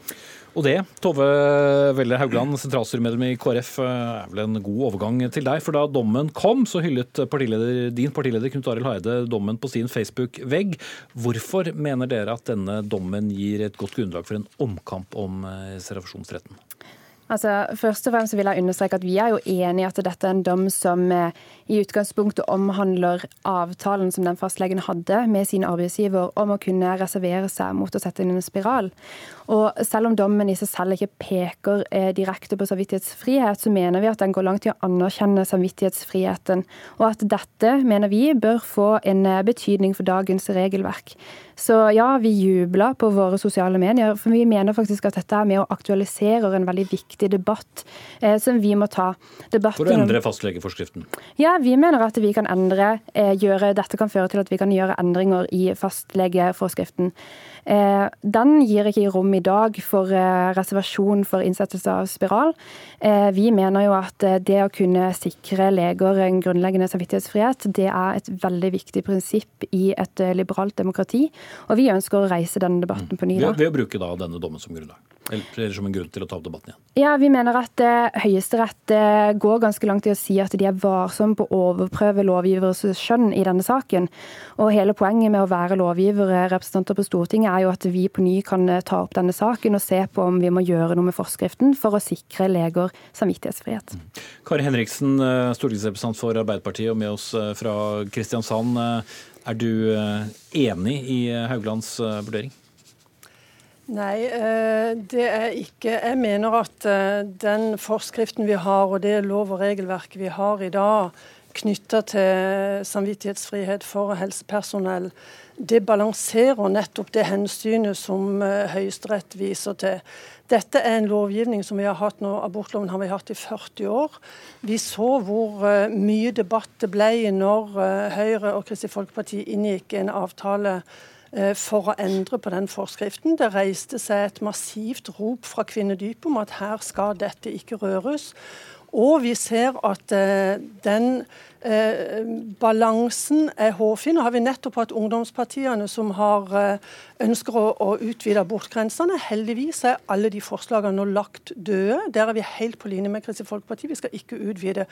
Og det, Tove Welle Haugland, sentralstyremedlem i KrF, er vel en god overgang til deg. For da dommen kom, så hyllet partileder, din partileder Knut Arild Hareide dommen på sin Facebook-vegg. Hvorfor mener dere at denne dommen gir et godt grunnlag for en omkamp om eh, reservasjonsretten? Altså, først og fremst vil jeg understreke at Vi er jo enig i at dette er en dom som eh, i utgangspunktet omhandler avtalen som den fastlegen hadde med sin arbeidsgiver om å kunne reservere seg mot å sette inn en spiral. Og Selv om dommen i seg selv ikke peker eh, direkte på samvittighetsfrihet, så mener vi at den går langt i å anerkjenne samvittighetsfriheten, og at dette mener vi bør få en eh, betydning for dagens regelverk. Så ja, vi jubler på våre sosiale medier, for vi mener faktisk at dette er med å aktualisere en veldig viktig debatt eh, som vi må ta. Debatten For å endre fastlegeforskriften? Ja, vi mener at vi kan endre, eh, gjøre, dette kan føre til at vi kan gjøre endringer i fastlegeforskriften. Eh, den gir ikke rom i dag for eh, reservasjon for innsettelse av spiral. Eh, vi mener jo at det å kunne sikre leger en grunnleggende samvittighetsfrihet, det er et veldig viktig prinsipp i et liberalt demokrati. Og vi ønsker å reise denne debatten på ny. Ved, ved å bruke da denne dommen som grunnlag? Eller som en grunn til å ta opp debatten igjen? Ja, Vi mener at uh, Høyesterett uh, går ganske langt i å si at de er varsomme på å overprøve lovgiveres skjønn i denne saken. Og Hele poenget med å være lovgivere, representanter på Stortinget, er jo at vi på ny kan uh, ta opp denne saken og se på om vi må gjøre noe med forskriften for å sikre leger samvittighetsfrihet. Mm. Kari Henriksen, stortingsrepresentant for Arbeiderpartiet og med oss fra Kristiansand. Er du enig i Hauglands vurdering? Nei, eh, det er ikke. Jeg mener at eh, den forskriften vi har, og det lov- og regelverket vi har i dag knytta til samvittighetsfrihet for helsepersonell, det balanserer nettopp det hensynet som eh, Høyesterett viser til. Dette er en lovgivning som vi har hatt nå, abortloven har vi hatt i 40 år. Vi så hvor mye debatt det ble når Høyre og Kristelig Folkeparti inngikk en avtale for å endre på den forskriften. Det reiste seg et massivt rop fra kvinnedypet om at her skal dette ikke røres. Og vi ser at eh, den eh, balansen er hårfin. Nå har vi nettopp hatt ungdomspartiene som har eh, ønsker å, å, utvide abortgrensene. Heldigvis er alle de forslagene nå lagt døde. Der er vi helt på linje med Kristelig Folkeparti. Vi skal ikke utvide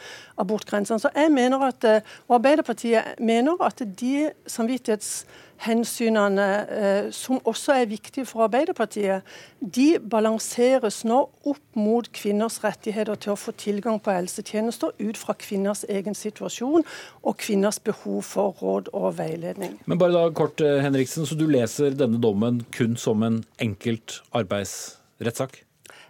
abortgrensene. Så jeg mener at, eh, og Arbeiderpartiet mener at de samvittighetshensynene eh, som også er viktige for Arbeiderpartiet, de balanseres nå opp mot kvinners rettigheter til å få tilgang på helsetjenester ut fra kvinners egen situasjon og kvinners behov for råd og veiledning. Men bare da kort, eh, Henriksen, så Du leser denne dommen kun som en enkelt arbeidsrettssak?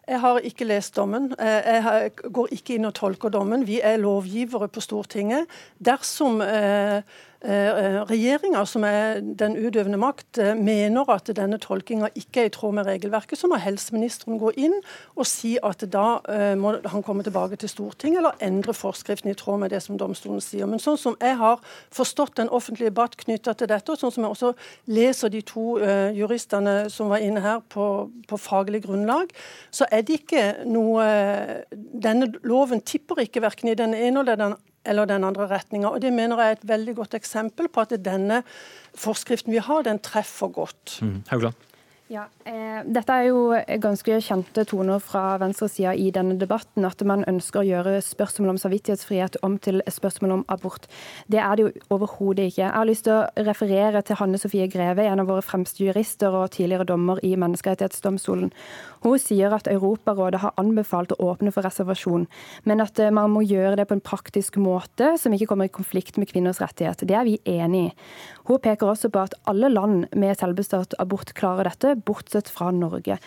Jeg har ikke lest dommen. Eh, jeg går ikke inn og tolker dommen. Vi er lovgivere på Stortinget. Dersom eh, regjeringa, som er den utøvende makt, eh, mener at denne tolkinga ikke er i tråd med regelverket, så må helseministeren gå inn og si at da må han komme tilbake til Stortinget eller endre forskriften i tråd med det som domstolen sier. Men sånn som jeg har forstått den offentlige debatt knytta til dette, og sånn som jeg også leser de to juristene som var inne her på, på faglig grunnlag, så er det ikke noe Denne loven tipper ikke verken i den ene eller den eller den andre retninga. Og det mener jeg er et veldig godt eksempel på at denne forskriften vi har, den treffer godt. Mm. Ja, eh, Dette er jo ganske kjente toner fra venstresida i denne debatten. At man ønsker å gjøre spørsmål om samvittighetsfrihet om til spørsmål om abort. Det er det jo overhodet ikke. Jeg har lyst til å referere til Hanne Sofie Greve, en av våre fremste jurister og tidligere dommer i Menneskerettighetsdomstolen. Hun sier at Europarådet har anbefalt å åpne for reservasjon, men at eh, man må gjøre det på en praktisk måte som ikke kommer i konflikt med kvinners rettighet. Det er vi enig i. Hun peker også på at alle land med selvbestemt abort klarer dette, bortsett fra Norge.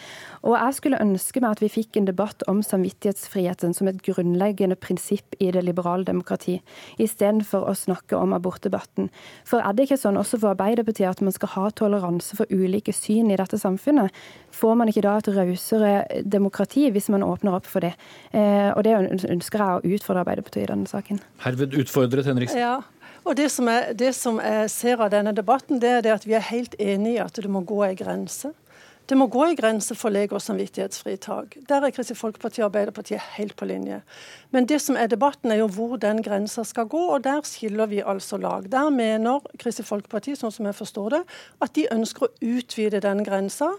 Og jeg skulle ønske meg at vi fikk en debatt om samvittighetsfriheten som et grunnleggende prinsipp i det liberale demokrati, istedenfor å snakke om abortdebatten. For er det ikke sånn også for Arbeiderpartiet at man skal ha toleranse for ulike syn i dette samfunnet? Får man ikke da et rausere demokrati hvis man åpner opp for det? Eh, og det ønsker jeg å utfordre Arbeiderpartiet i denne saken. Herved utfordret Henriksen. Ja. Og det som, er, det som, jeg ser av denne debatten, det er det at vi er helt enige i at det må gå ei grense. Det må gå i grense for lege- og samvittighetsfritak. Der er Kristelig Folkeparti og Arbeiderpartiet helt på linje. Men det som er debatten, er jo hvor den grensa skal gå, og der skiller vi altså lag. Der mener Kristelig Folkeparti, sånn som jeg forstår det, at de ønsker å utvide den grensa,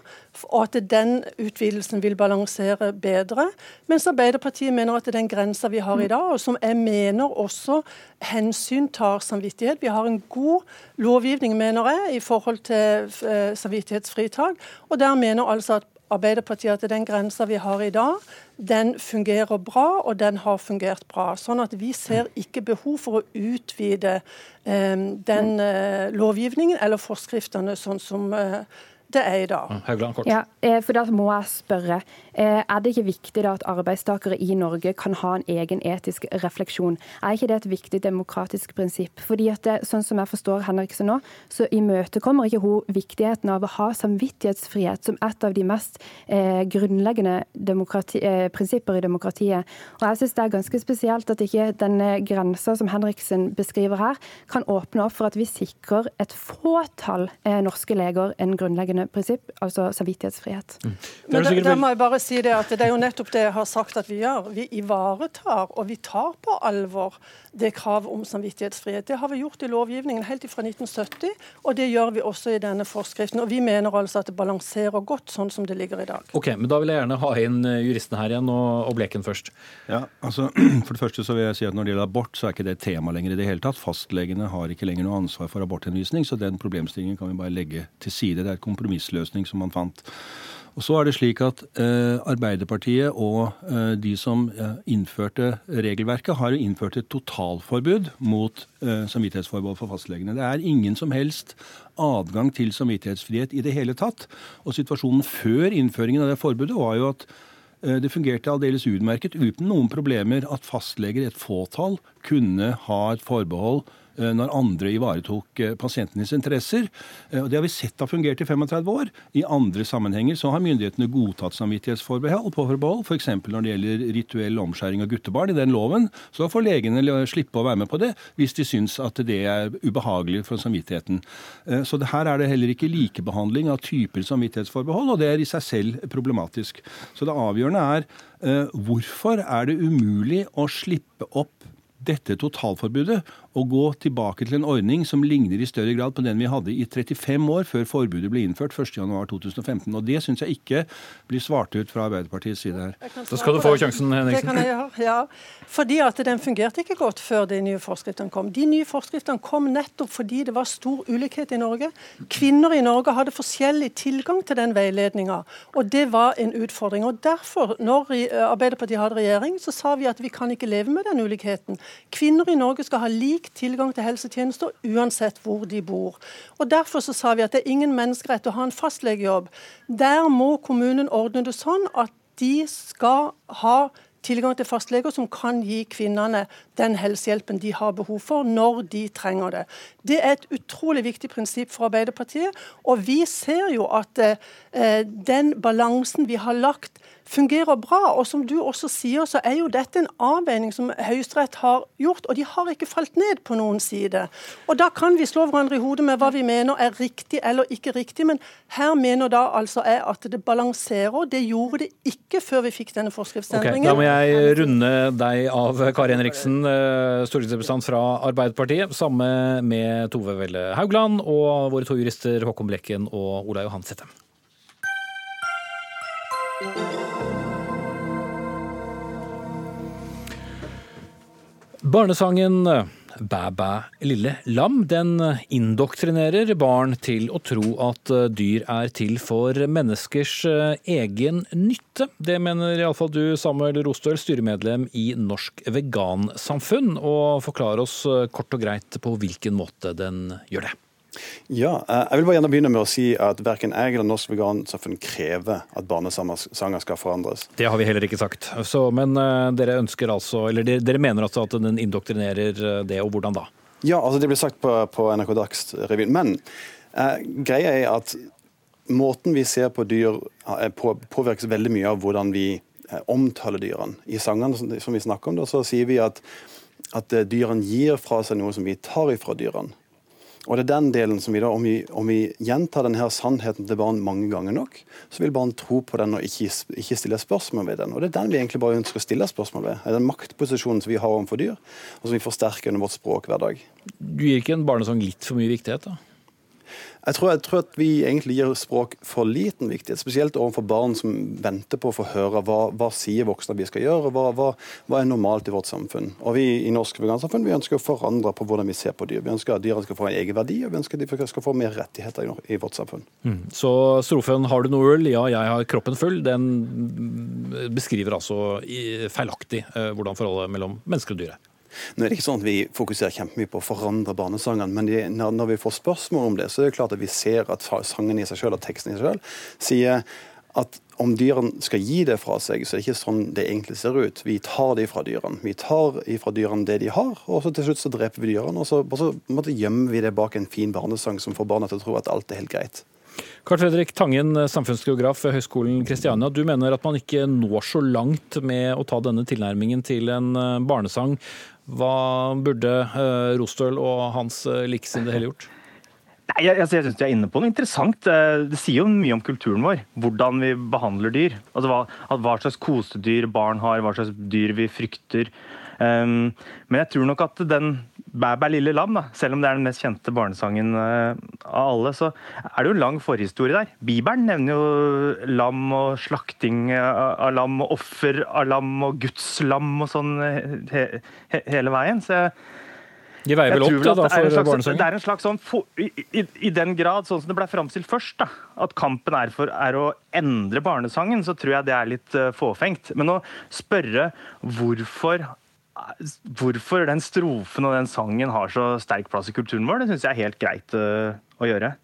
og at den utvidelsen vil balansere bedre. Mens Arbeiderpartiet mener at den grensa vi har i dag, og som jeg mener også hensyntar samvittighet Vi har en god lovgivning, mener jeg, i forhold til eh, samvittighetsfritak. Og der mener altså at Arbeiderpartiet at den grensa vi har i dag, den fungerer bra, og den har fungert bra. Sånn at vi ser ikke behov for å utvide eh, den eh, lovgivningen eller forskriftene sånn som eh, det er i dag. Haugland, kort. Ja, eh, for da må jeg spørre. Eh, er det ikke viktig da at arbeidstakere i Norge kan ha en egen etisk refleksjon? Er ikke det et viktig demokratisk prinsipp? Fordi at det, sånn som jeg forstår Henriksen nå, så imøtekommer ikke hun viktigheten av å ha samvittighetsfrihet som et av de mest eh, grunnleggende eh, prinsipper i demokratiet. Og jeg syns det er ganske spesielt at ikke denne grensa som Henriksen beskriver her, kan åpne opp for at vi sikrer et fåtall eh, norske leger en grunnleggende prinsipp, altså samvittighetsfrihet. Mm. Men da, da, må jeg bare si det at det er jo nettopp det jeg har sagt at vi gjør. Vi ivaretar og vi tar på alvor det kravet om samvittighetsfrihet. Det har vi gjort i lovgivningen helt fra 1970, og det gjør vi også i denne forskriften. Og vi mener altså at det balanserer godt sånn som det ligger i dag. Ok, men Da vil jeg gjerne ha inn eh, juristen her igjen, og, og Bleken først. Ja, altså For det første så vil jeg si at når det gjelder abort, så er ikke det et tema lenger i det hele tatt. Fastlegene har ikke lenger noe ansvar for aborthenvisning, så den problemstillingen kan vi bare legge til side. Det er et kompromissløsning som man fant. Og så er det slik at eh, Arbeiderpartiet og eh, de som eh, innførte regelverket, har innført et totalforbud mot eh, samvittighetsforbehold for fastlegene. Det er ingen som helst adgang til samvittighetsfrihet i det hele tatt. Og situasjonen før innføringen av det forbudet var jo at eh, det fungerte aldeles utmerket uten noen problemer at fastleger, et fåtall, kunne ha et forbehold Eh, når andre ivaretok eh, pasientenes interesser. Eh, og Det har vi sett har fungert i 35 år. I andre sammenhenger så har myndighetene godtatt samvittighetsforbehold, påforbehold, f.eks. når det gjelder rituell omskjæring av guttebarn i den loven. Så får legene slippe å være med på det hvis de syns at det er ubehagelig for samvittigheten. Så her er det heller ikke likebehandling av typer samvittighetsforbehold, og det er i seg selv problematisk. Så det avgjørende er hvorfor er det umulig å slippe opp dette totalforbudet og gå tilbake til en ordning som ligner i større grad på den vi hadde i 35 år før forbudet ble innført 1.1.2015. Og Det syns jeg ikke blir svart ut fra Arbeiderpartiets side her. Da skal du få sjansen, Henriksen. Det kan jeg gjøre, ja. Fordi at den fungerte ikke godt før de nye forskriftene kom. De nye forskriftene kom nettopp fordi det var stor ulikhet i Norge. Kvinner i Norge hadde forskjellig tilgang til den veiledninga, og det var en utfordring. Og Derfor, når Arbeiderpartiet hadde regjering, så sa vi at vi kan ikke leve med den ulikheten. Kvinner i Norge skal ha lik tilgang til helsetjenester uansett hvor de bor. Og Derfor så sa vi at det er ingen menneskerett å ha en fastlegejobb. Der må kommunen ordne det sånn at de skal ha tilgang til fastleger som kan gi kvinnene den helsehjelpen de har behov for, når de trenger det. Det er et utrolig viktig prinsipp for Arbeiderpartiet. Og vi ser jo at eh, den balansen vi har lagt fungerer bra. Og som du også sier, så er jo dette en avveining som Høyesterett har gjort, og de har ikke falt ned på noen side. Og da kan vi slå hverandre i hodet med hva vi mener er riktig eller ikke riktig, men her mener da altså jeg at det balanserer. Det gjorde det ikke før vi fikk denne forskriftsendringen. Okay, da må jeg runde deg av, Kari Henriksen, eh, stortingsrepresentant fra Arbeiderpartiet. Samme med Tove Velle Haugland og våre to jurister Håkon Blekken og Ola Johan Settem. Barnesangen Bæ bæ lille lam den indoktrinerer barn til å tro at dyr er til for menneskers egen nytte. Det mener iallfall du, Samuel Rostøl, styremedlem i Norsk Vegansamfunn. Og forklar oss kort og greit på hvilken måte den gjør det. Ja, eh, jeg vil bare gjerne begynne med å si at verken jeg eller Norsk Vegansamfunn krever at barnesanger skal forandres. Det har vi heller ikke sagt. Så, men uh, dere ønsker altså, eller dere, dere mener altså at den indoktrinerer eh, det, og hvordan da? Ja, altså det blir sagt på, på NRK Dagsrevyen. Men eh, greia er at måten vi ser på dyr på, påvirkes veldig mye av hvordan vi eh, omtaler dyrene. I sangene som vi snakker om, da, så sier vi at, at dyrene gir fra seg noe som vi tar ifra dyrene. Og det er den delen som vi da, Om vi, om vi gjentar denne sannheten til barn mange ganger nok, så vil barn tro på den og ikke, ikke stille spørsmål ved den. Og Det er den vi egentlig bare ønsker å stille spørsmål ved. Den maktposisjonen som vi har overfor dyr, og som vi forsterker under vårt språk hver dag. Du gir ikke en barnesang litt for mye viktighet, da? Jeg tror, jeg tror, at vi egentlig gir språk for liten viktighet, spesielt overfor barn som venter på å få høre hva, hva sier voksne vi skal gjøre, og hva, hva, hva, er normalt i vårt samfunn. Og Vi i Norsk Vegansamfunn vi ønsker å forandre på hvordan vi ser på dyr. Vi ønsker at dyrene skal få en egen verdi, og vi ønsker at de skal få mer rettigheter i, vårt samfunn. Mm. Så strofen 'Har du noe øl? Ja, jeg har kroppen full. Den beskriver altså feilaktig eh, hvordan forholdet mellom mennesker og dyr er. Nå er det ikke sånn at Vi fokuserer kjempemye på å forandre barnesangene, men de, når, når, vi får spørsmål om det, så er det klart at vi ser at sangen i seg selv og teksten i seg selv sier at om dyrene skal gi det fra seg, så er det ikke sånn det egentlig ser ut. Vi tar det fra dyrene. Vi tar fra dyrene det de har, og så til slutt så dreper vi dyrene. Og så, og så måtte, gjemmer vi det bak en fin barnesang som får barna til å tro at alt er helt greit. Karl Fredrik Tangen, samfunnsgeograf ved Høgskolen Kristiania. Du mener at man ikke når så langt med å ta denne tilnærmingen til en eh, barnesang hva burde uh, Rostøl og hans uh, likesinnede heller gjort? Nei, jeg, jeg, jeg synes De er inne på noe interessant. Eh, det sier jo mye om kulturen vår. Hvordan vi behandler dyr. Altså hva, hva slags kosedyr barn har, hva slags dyr vi frykter. Um, men jeg tror nok at den Bæ bæ lille lam, da. selv om det er den mest kjente barnesangen uh, av alle, så er det jo en lang forhistorie der. Bibelen nevner jo lam og slakting av lam og offer av lam og Guds lam og sånn he he hele veien. Så jeg, de veier vel opp da, da, for barnesangen? Det er en slags sånn, i, i, i, den grad, sånn som det ble framstilt først, da, at kampen er for er å endre barnesangen, så tror jeg det er litt uh, fåfengt. Men å spørre hvorfor hvorfor den strofen og den sangen har så sterk plass i kulturen vår, det syns jeg er helt greit uh, å gjøre.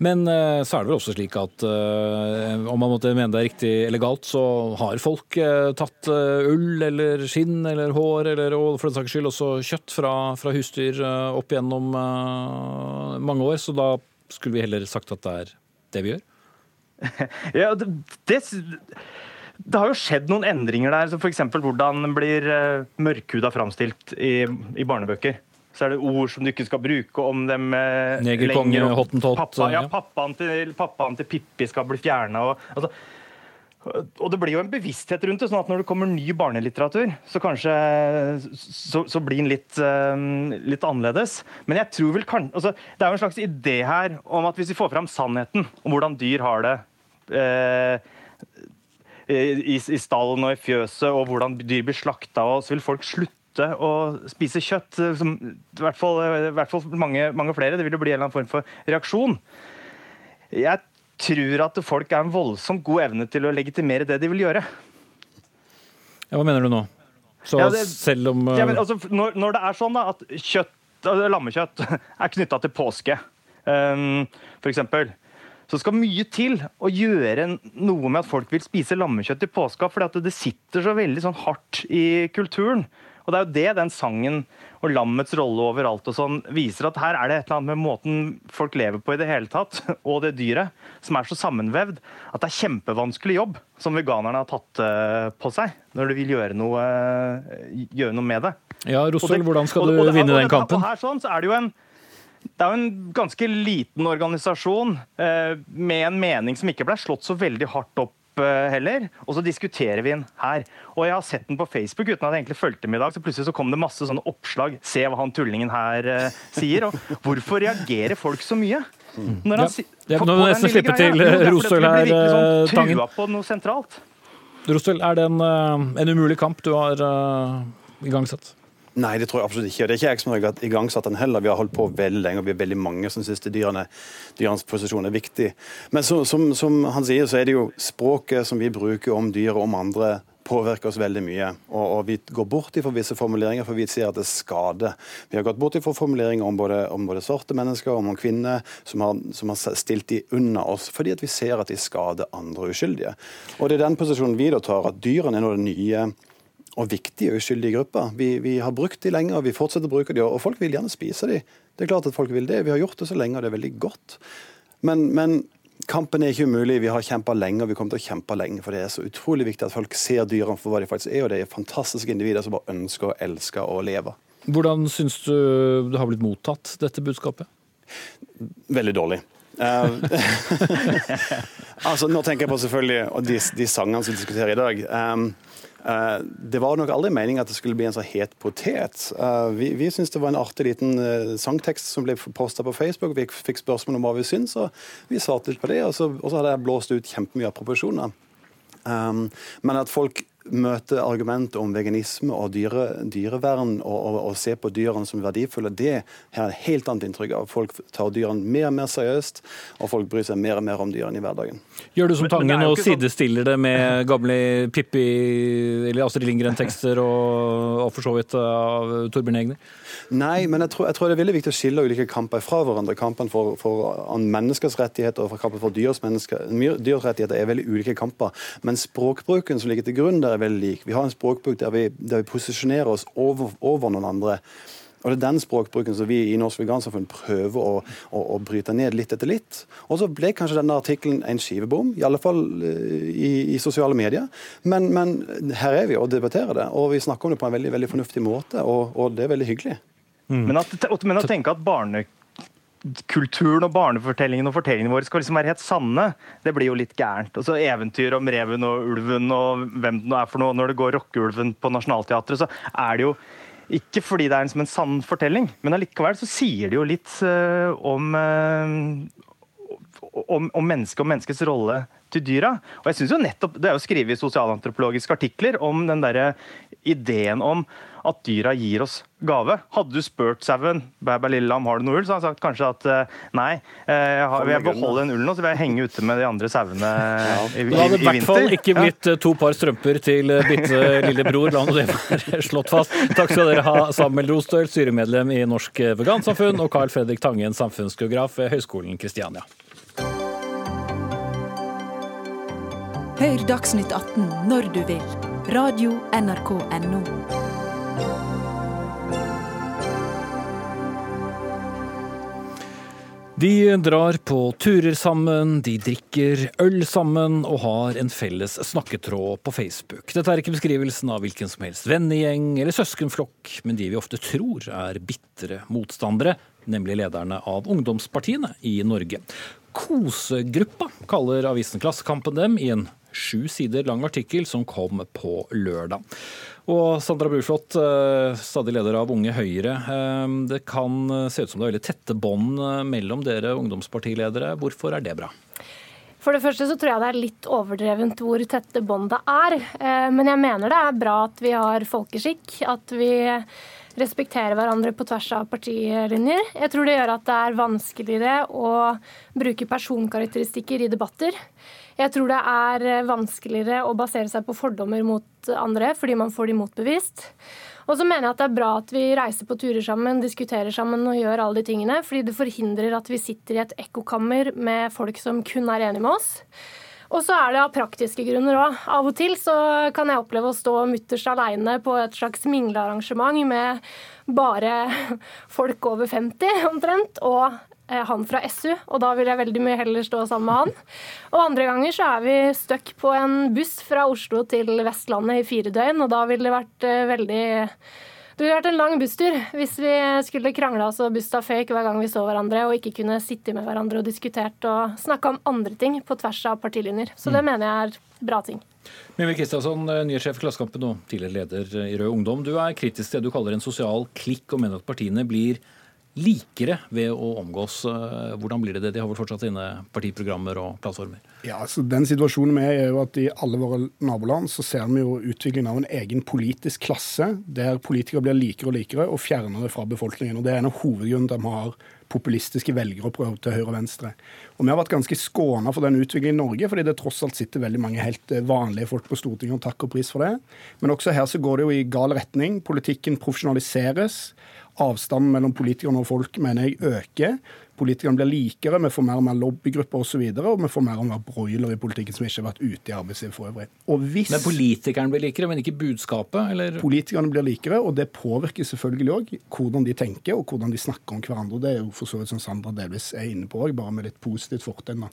Men uh, så er det vel også slik at uh, om man måtte mene det er riktig eller galt, så har folk tatt ull eller skinn eller hår eller og for den saks skyld også kjøtt fra, fra husdyr opp gjennom mange år. Så da skulle vi heller sagt at det er det vi gjør? ja, det, det det har jo skjedd noen endringer der, f.eks. hvordan blir uh, mørkhuda framstilt i, i, barnebøker. Så er det ord som du ikke skal bruke om dem uh, Negerkonge, hottentott pappa, ja, pappaen til, pappaen til Pippi skal bli fjerna. Altså, og det blir jo en bevissthet rundt det, sånn at når det kommer ny barnelitteratur, så kanskje så, så blir den litt, uh, litt, annerledes. Men jeg tror vel kan, altså, det er jo en slags idé her om at hvis vi får fram sannheten om hvordan dyr har det uh, i, i stallen og i fjøset, og hvordan dyr blir slakta, og så vil folk slutte å spise kjøtt. Som, I hvert fall, i hvert fall mange, mange, flere. Det vil jo bli en eller annen form for reaksjon. Jeg tror at folk er en voldsomt god evne til å legitimere det de vil gjøre. Ja, hva mener du nå? Så ja, det, selv om uh... ja, men, altså, når, når, det er sånn da, at kjøtt, altså, lammekjøtt er knytta til påske, um, f.eks så skal mye til å gjøre noe med at folk vil spise lammekjøtt i påska, fordi det sitter så veldig sånn hardt i kulturen. Og Det er jo det den sangen og lammets rolle overalt og sånn viser, at her er det et eller annet med måten folk lever på i det hele tatt, og det dyret, som er så sammenvevd at det er kjempevanskelig jobb som veganerne har tatt eh, på seg, når du vil gjøre noe, gjøre noe med det. Ja, Rossel, hvordan skal du vinne den kampen? Og her sånn, så er det jo en det er jo en ganske liten organisasjon eh, med en mening som ikke ble slått så veldig hardt opp eh, heller. Og så diskuterer vi den her. Og jeg har sett den på Facebook uten at jeg egentlig fulgte med i dag. Så plutselig så kom det masse sånne oppslag. Se hva han tullingen her uh, sier. Og hvorfor reagerer folk så mye? Når han, ja. Det er noe nesten slippe til Rostøl her, sånn Tangen. På noe sentralt. Rostøl, er det en, en umulig kamp du har uh, igangsatt? Nei, det tror jeg absolutt ikke. Det er ikke jeg som har igangsatt den heller. Vi har holdt på veldig lenge, og vi er veldig mange som syns dyrene, dyrenes posisjon er viktig. Men så, som, som, han sier, så er det jo språket som vi bruker om dyr og om andre, påvirker oss veldig mye. Og, og vi går bort fra visse formuleringer, for vi ser at det skader. Vi har gått bort fra formuleringer om både, om både svarte mennesker og om kvinner som har, som har, stilt de unna oss, fordi at vi ser at de skader andre uskyldige. Og det er den posisjonen vi da tar, at dyrene er noe det nye og viktige og uskyldige grupper. Vi, vi, har brukt de lenge, og vi fortsetter å bruke de, og folk vil gjerne spise de. Det er klart at folk vil det. Vi har gjort det så lenge, og det er veldig godt. Men, men kampen er ikke umulig. Vi har kjempa lenge, og vi kommer til å kjempe lenge. For det er så utrolig viktig at folk ser dyrene for hva de faktisk er, og det er fantastiske individer som bare ønsker å elske og leve. Hvordan syns du det har blitt mottatt, dette budskapet? Veldig dårlig. Uh, altså, nå tenker jeg på selvfølgelig de, de sangene som vi diskuterer i dag. Um, det var nok aldri meningen at det skulle bli en så het potet. Uh, vi vi syntes det var en artig liten sangtekst som ble posta på Facebook. Vi fikk spørsmål om hva vi syntes, og vi svarte litt på det. Og så, og så hadde jeg blåst ut kjempemye av proporsjoner. Um, men at folk møte argumentet om veganisme og dyre, dyrevern og, og, og, se på dyrene som verdifulle, det har et helt annet inntrykk av. Folk tar dyrene mer og mer seriøst, og folk bryr seg mer og mer om dyrene i hverdagen. Gjør du som Tangen og sidestiller det med gamle Pippi eller Astrid Lindgren-tekster og, og, for så vidt av Torbjørn Egner? Nei, men jeg tror, jeg tror, det er veldig viktig å skille ulike kamper fra hverandre. Kampen for, for menneskers rettigheter og kampen for dyrs, dyrs rettigheter er veldig ulike kamper. Men språkbruken som ligger til grunn der, er veldig lik. Vi har en språkbruk der vi, der vi posisjonerer oss over, over, noen andre. Og Det er den språkbruken som vi i Norsk Vegansamfunn prøver å, å, å, bryte ned litt etter litt. Og så ble kanskje denne artikkelen en skivebom, i alle fall eh, i, i sosiale medier. Men, men, her er vi og debatterer det, og vi snakker om det på en veldig, veldig fornuftig måte, og, og det er veldig hyggelig. Mm. Men, at, men, å tenke at barne kulturen og barnefortellingen og fortellingene våre skal liksom være helt sanne, det blir jo litt gærent. Og så Eventyr om reven og ulven og hvem det nå er for noe. Når det går Rockeulven på Nationaltheatret, så er det jo ikke fordi det er en, som en sann fortelling, men allikevel så sier det jo litt uh, om, uh, om, om mennesket og menneskets rolle til dyra. Og jeg synes jo nettopp, Det er jo skrevet sosialantropologiske artikler om den der ideen om at dyra gir oss gave. Hadde du spurt sauen bæ, lille lam, har du noe ull, så hadde han sagt kanskje at eh, nei, jeg har, vil jeg beholde den ullen og så vil jeg henge ute med de andre sauene ja. i, i, Det hadde i hvert fall ikke blitt. Eh, to par strømper til bitte lillebror, la nå det være slått fast. Takk skal dere ha, Samuel Rostøl, styremedlem i Norsk Vegansamfunn, og Carl Fredrik Tangen, samfunnsgeograf ved Høgskolen Kristiania. Hør Dagsnytt 18 når du vil. Radio NRK Radio.nrk.no. De drar på turer sammen, de drikker øl sammen og har en felles snakketråd på Facebook. Dette er ikke beskrivelsen av hvilken som helst vennegjeng eller søskenflokk, men de vi ofte tror er bitre motstandere, nemlig lederne av ungdomspartiene i Norge. Kosegruppa kaller avisen Klassekampen dem i en sju sider lang artikkel som kom på lørdag. Og Sandra Bruflot, eh, stadig leder av Unge Høyre. Eh, det kan se ut som det er veldig tette bånd eh, mellom dere ungdomspartiledere. Hvorfor er det bra? For det første så tror jeg det er litt overdrevent hvor tette bånd det er. Men jeg mener det er bra at vi har folkeskikk. At vi respekterer hverandre på tvers av partilinjer. Jeg tror det gjør at det er vanskeligere å bruke personkarakteristikker i debatter. Jeg tror det er eh, vanskeligere å basere seg på fordommer mot andre fordi man får de motbevist. Og så mener jeg at det er bra at vi reiser på turer sammen, diskuterer sammen og gjør alle de tingene, fordi det forhindrer at vi sitter i et ekkokammer med folk som kun er enige med oss. Og så er det av praktiske grunner òg. Av og til så kan jeg oppleve å stå mutters aleine på et slags minglearrangement med bare folk over 50 omtrent, og han fra SU, og da vil jeg veldig mye heller stå sammen med han. Og andre ganger så er vi stuck på en buss fra Oslo til Vestlandet i fire døgn, og da ville det vært eh, veldig det ville vært en lang busstur hvis vi skulle krangle oss og busta fake hver gang vi så hverandre og ikke kunne sitte med hverandre og diskutert og snakke om andre ting på tvers av partilinjer. Så det mm. mener jeg er bra ting. Mimir Kristiansson, eh, nyhetssjef i Klassekampen og tidligere leder i Rød Ungdom. Du er kritisk til det du kaller en sosial klikk, og mener at partiene blir likere ved å omgås. Eh, hvordan blir det det? De har vel fortsatt sine partiprogrammer og plattformer? Ja, altså den Situasjonen vi er, er jo at i alle våre naboland så ser vi jo utviklingen av en egen politisk klasse, der politikere blir likere og likere og fjernere fra befolkningen. og Det er en av hovedgrunnene til at vi har populistiske velgere prøver til høyre og venstre. Og Vi har vært ganske skåna for den utviklingen i Norge, fordi det tross alt sitter veldig mange helt eh, vanlige folk på Stortinget, og takk og pris for det. Men også her så går det jo i gal retning. Politikken profesjonaliseres. Avstanden mellom politikerne og folk mener jeg øker. Politikerne blir likere, vi får mer og mer lobbygrupper osv. Og, så og vi får mer og mer broiler i politikken som ikke har vært ute i arbeidslivet for øvrig. Hvis, men politikerne blir likere, men ikke budskapet? Eller? Politikerne blir likere, og det påvirker selvfølgelig òg hvordan de tenker og hvordan de snakker om hverandre. Det er jo for så vidt som Sandra delvis er inne på òg, bare med litt positivt fortegn.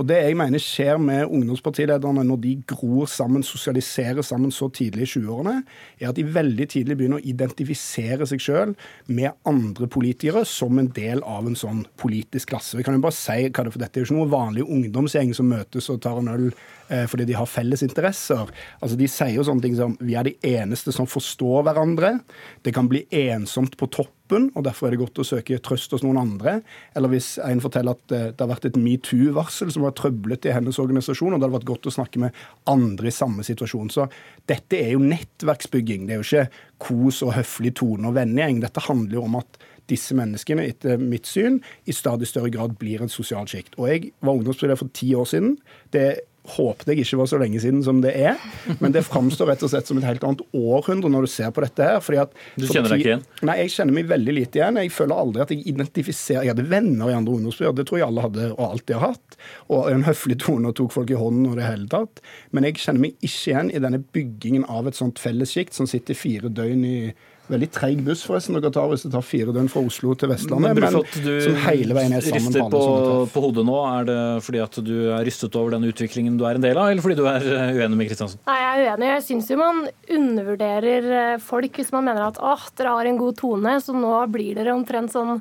Og det jeg mener skjer med ungdomspartilederne når de gror sammen, sosialiserer sammen så tidlig i 20-årene, er at de veldig tidlig begynner å identifisere seg sjøl med andre politikere som en del av en sånn politisk klasse. Vi kan jo bare si hva det for Dette er jo ikke noen vanlig ungdomsgjeng som møtes og tar en øl eh, fordi de har felles interesser. Altså De sier jo sånne ting som vi er de eneste som forstår hverandre. Det kan bli ensomt på toppen, og derfor er det godt å søke trøst hos noen andre. Eller hvis en forteller at eh, det har vært et metoo-varsel som var trøblete i hennes organisasjon, og det hadde vært godt å snakke med andre i samme situasjon. Så dette er jo nettverksbygging. Det er jo ikke kos og høflig tone og vennegjeng. Dette handler jo om at disse menneskene, etter mitt syn, i stadig større grad blir en sosial sjikt. Og jeg var ungdomspolitiker for ti år siden. Det håpet jeg ikke var så lenge siden som det er. Men det framstår rett og slett som et helt annet århundre når du ser på dette her. fordi at... Du kjenner deg ikke igjen? Nei, jeg kjenner meg veldig lite igjen. Jeg føler aldri at jeg identifiserer Jeg hadde venner i andre ungdomsbyer, det tror jeg alle hadde og alltid har hatt. Og en høflig tone og tok folk i hånden og det hele tatt. Men jeg kjenner meg ikke igjen i denne byggingen av et sånt fellessjikt som sitter fire døgn i Veldig treig buss forresten dere tar hvis det tar fire døgn fra Oslo til Vestlandet. Men, Brufot, men som hele veien er sammen rister på, på hodet nå. Er det fordi at du er rystet over den utviklingen du er en del av, eller fordi du er eh, uenig med Kristiansen? Nei, jeg er uenig. Jeg syns jo man undervurderer eh, folk hvis man mener at åh, dere har en god tone, så nå blir dere omtrent sånn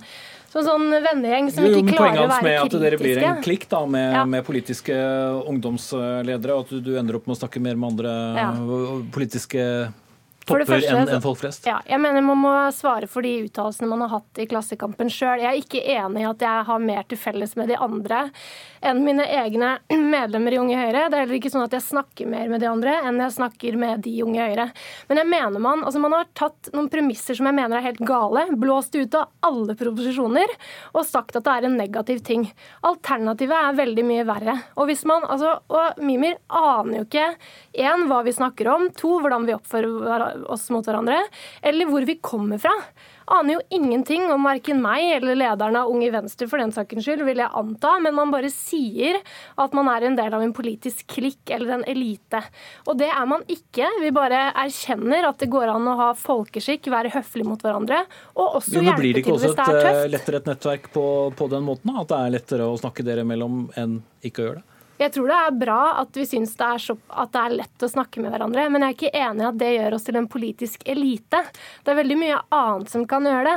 som sånn vennegjeng som jo, ikke klarer å være kritiske. Poenget med at dere blir en klikk da, med, ja. med politiske ungdomsledere, og at du, du, ender opp med å snakke mer med andre ja. politiske topper enn en folk flest? Ja, jeg mener Man må svare for de uttalelsene man har hatt i Klassekampen sjøl. Jeg er ikke enig i at jeg har mer til felles med de andre enn mine egne medlemmer i Unge Høyre. Det er heller ikke sånn at jeg snakker mer med de andre enn jeg snakker med de Unge Høyre. Men jeg mener man, altså man har tatt noen premisser som jeg mener er helt gale, blåst ut av alle proposisjoner og sagt at det er en negativ ting. Alternativet er veldig mye verre. Og hvis man, altså, og Mimir aner jo ikke én, hva vi snakker om, to, hvordan vi oppfører oss mot hverandre, eller hvor vi kommer fra aner jo ingenting om verken meg eller lederen av Unge Venstre for den sakens skyld, vil jeg anta, men man bare sier at man er en del av en politisk klikk eller en elite. Og det er man ikke. Vi bare erkjenner at det går an å ha folkeskikk, være høflig mot hverandre, og også jo, hjelpe til hvis det er tøft. Blir det ikke også et lettere et nettverk på, på den måten? At det er lettere å snakke dere imellom enn ikke å gjøre det? Jeg tror det er bra at vi syns det det er lett å snakke med hverandre, men jeg er ikke enig i at det gjør oss til en politisk elite. Det er veldig mye annet som kan gjøre det.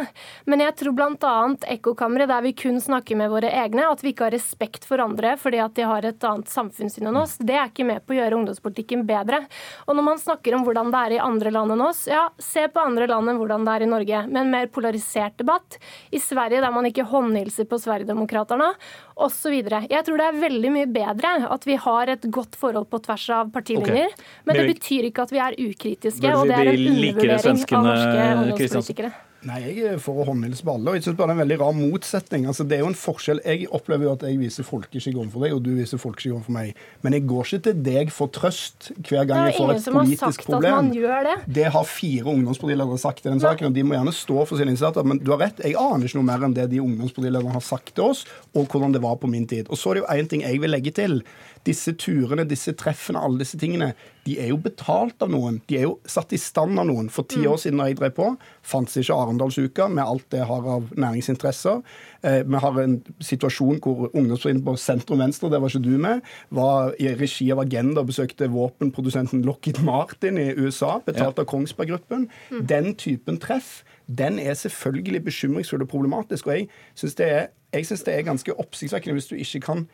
Men jeg tror bl.a. ekkokamre, der vi kun snakker med våre egne, at vi ikke har respekt for andre fordi at de har et annet samfunnssyn enn oss, det er ikke med på å gjøre ungdomspolitikken bedre. Og når man snakker om hvordan det er i andre land enn oss, ja, se på andre land enn hvordan det er i Norge, med en mer polarisert debatt. I Sverige der man ikke håndhilser på Sverigedemokraterna, osv. Jeg tror det er veldig mye bedre at vi har et godt forhold på tvers av partilinjer. Okay. Men det betyr ikke at vi er ukritiske, og det er en undervurdering av norske ungdomspolitikere. Nei, jeg er for å håndhilse på alle. og jeg synes bare Det er en veldig rar motsetning. Altså, det er jo en forskjell. Jeg opplever jo at jeg viser folkeskikk overfor deg, og du viser folkeskikk overfor meg. Men jeg går ikke til deg for trøst hver gang jeg får et politisk problem. Det. det har fire ungdomspartiledere sagt i den saken, og de må gjerne stå for sine innsatser. Men du har rett, jeg aner ikke noe mer enn det de ungdomspartilederne har sagt til oss, og hvordan det var på min tid. Og så er det jo én ting jeg vil legge til. Disse turene, disse treffene, alle disse tingene, de er jo betalt av noen. De er jo satt i stand av noen. For ti mm. år siden da jeg drev på, fantes ikke Arendalsuka med alt det har av næringsinteresser. Eh, vi har en situasjon hvor ungdomsforeningen på sentrum venstre, det var ikke du med, var i regi av Agenda og besøkte våpenprodusenten Lockheed Martin i USA, betalt ja. av Kongsberg Gruppen. Mm. Den typen treff den er selvfølgelig bekymringsfull og problematisk. Og jeg syns det, det, er ganske oppsiktsvekkende hvis du ikke kan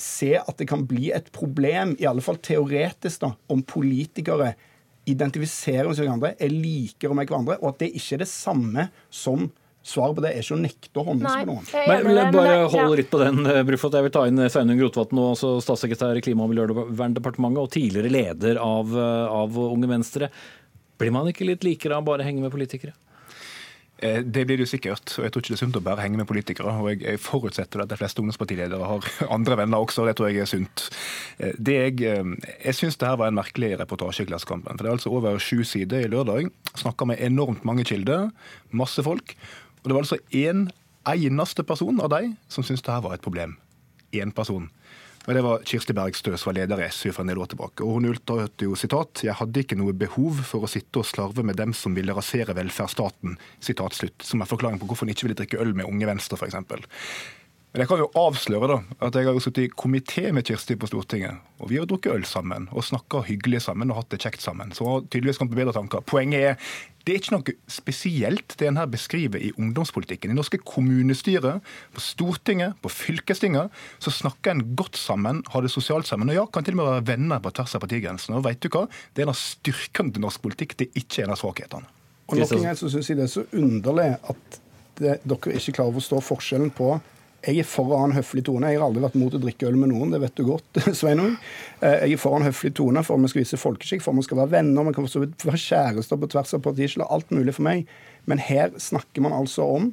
se at det kan bli et problem, i alle fall teoretisk, da, om politikere identifiserer seg med hverandre, er likere med hverandre, og at det ikke er det samme som Svaret på det er ikke å nekte å håndhilse på noen. Men, men bare holder litt på den, eh, Brufot. Jeg vil ta inn Sveinung Rotevatn, også statssekretær i Klima- og miljøverndepartementet og tidligere leder av, eh, av Unge Venstre. Blir man ikke litt likere av bare å henge med politikere? Eh, det blir det jo sikkert. og Jeg tror ikke det er sunt å bare henge med politikere. og Jeg forutsetter at de fleste ungdomspartiledere har andre venner også. og Det tror jeg er sunt. Eh, det Jeg, eh, jeg syns det her var en merkelig reportasje i Klassekampen. For det er altså over sju sider i lørdag. Snakka med enormt mange kilder. Masse folk. Og det var altså én eneste person av de som syntes det her var et problem. Én person. Og Det var Kirsti Bergstø som var leder i SU for en del år tilbake. Og Hun uttalte jo sitat «Jeg hadde ikke noe behov for å sitte og slarve med dem som ville rasere velferdsstaten', sitat slutt, som er forklaring på hvorfor hun ikke ville drikke øl med Unge Venstre, f.eks. Men jeg kan jo avsløre da, at jeg har jo sittet i komité med Kirsti på Stortinget. Og vi har drukket øl sammen og snakka hyggelig sammen og hatt det kjekt sammen. Så tydeligvis kommet på bedre tanker. Poenget er det er ikke noe spesielt det en her beskriver i ungdomspolitikken. I norske kommunestyrer, på Stortinget, på fylkestinget, så snakker en godt sammen, har det sosialt sammen. Og ja, kan til og med være venner på tvers av partigrensene. Og vet du hva? Det er en av styrkene til norsk politikk, det er ikke en av svakhetene. Og nok en syns jeg det er så underlig at det, dere ikke klarer å forstå forskjellen på jeg er for å ha en høflig tone. Jeg har aldri vært mot å drikke øl med noen, det vet du godt, Sveinung. Eh, jeg er for en høflig tone, for vi skal vise folkeskikk, for vi skal være venner, vi kan være kjærester på tvers av partiskiller, alt mulig for meg. Men her snakker man altså om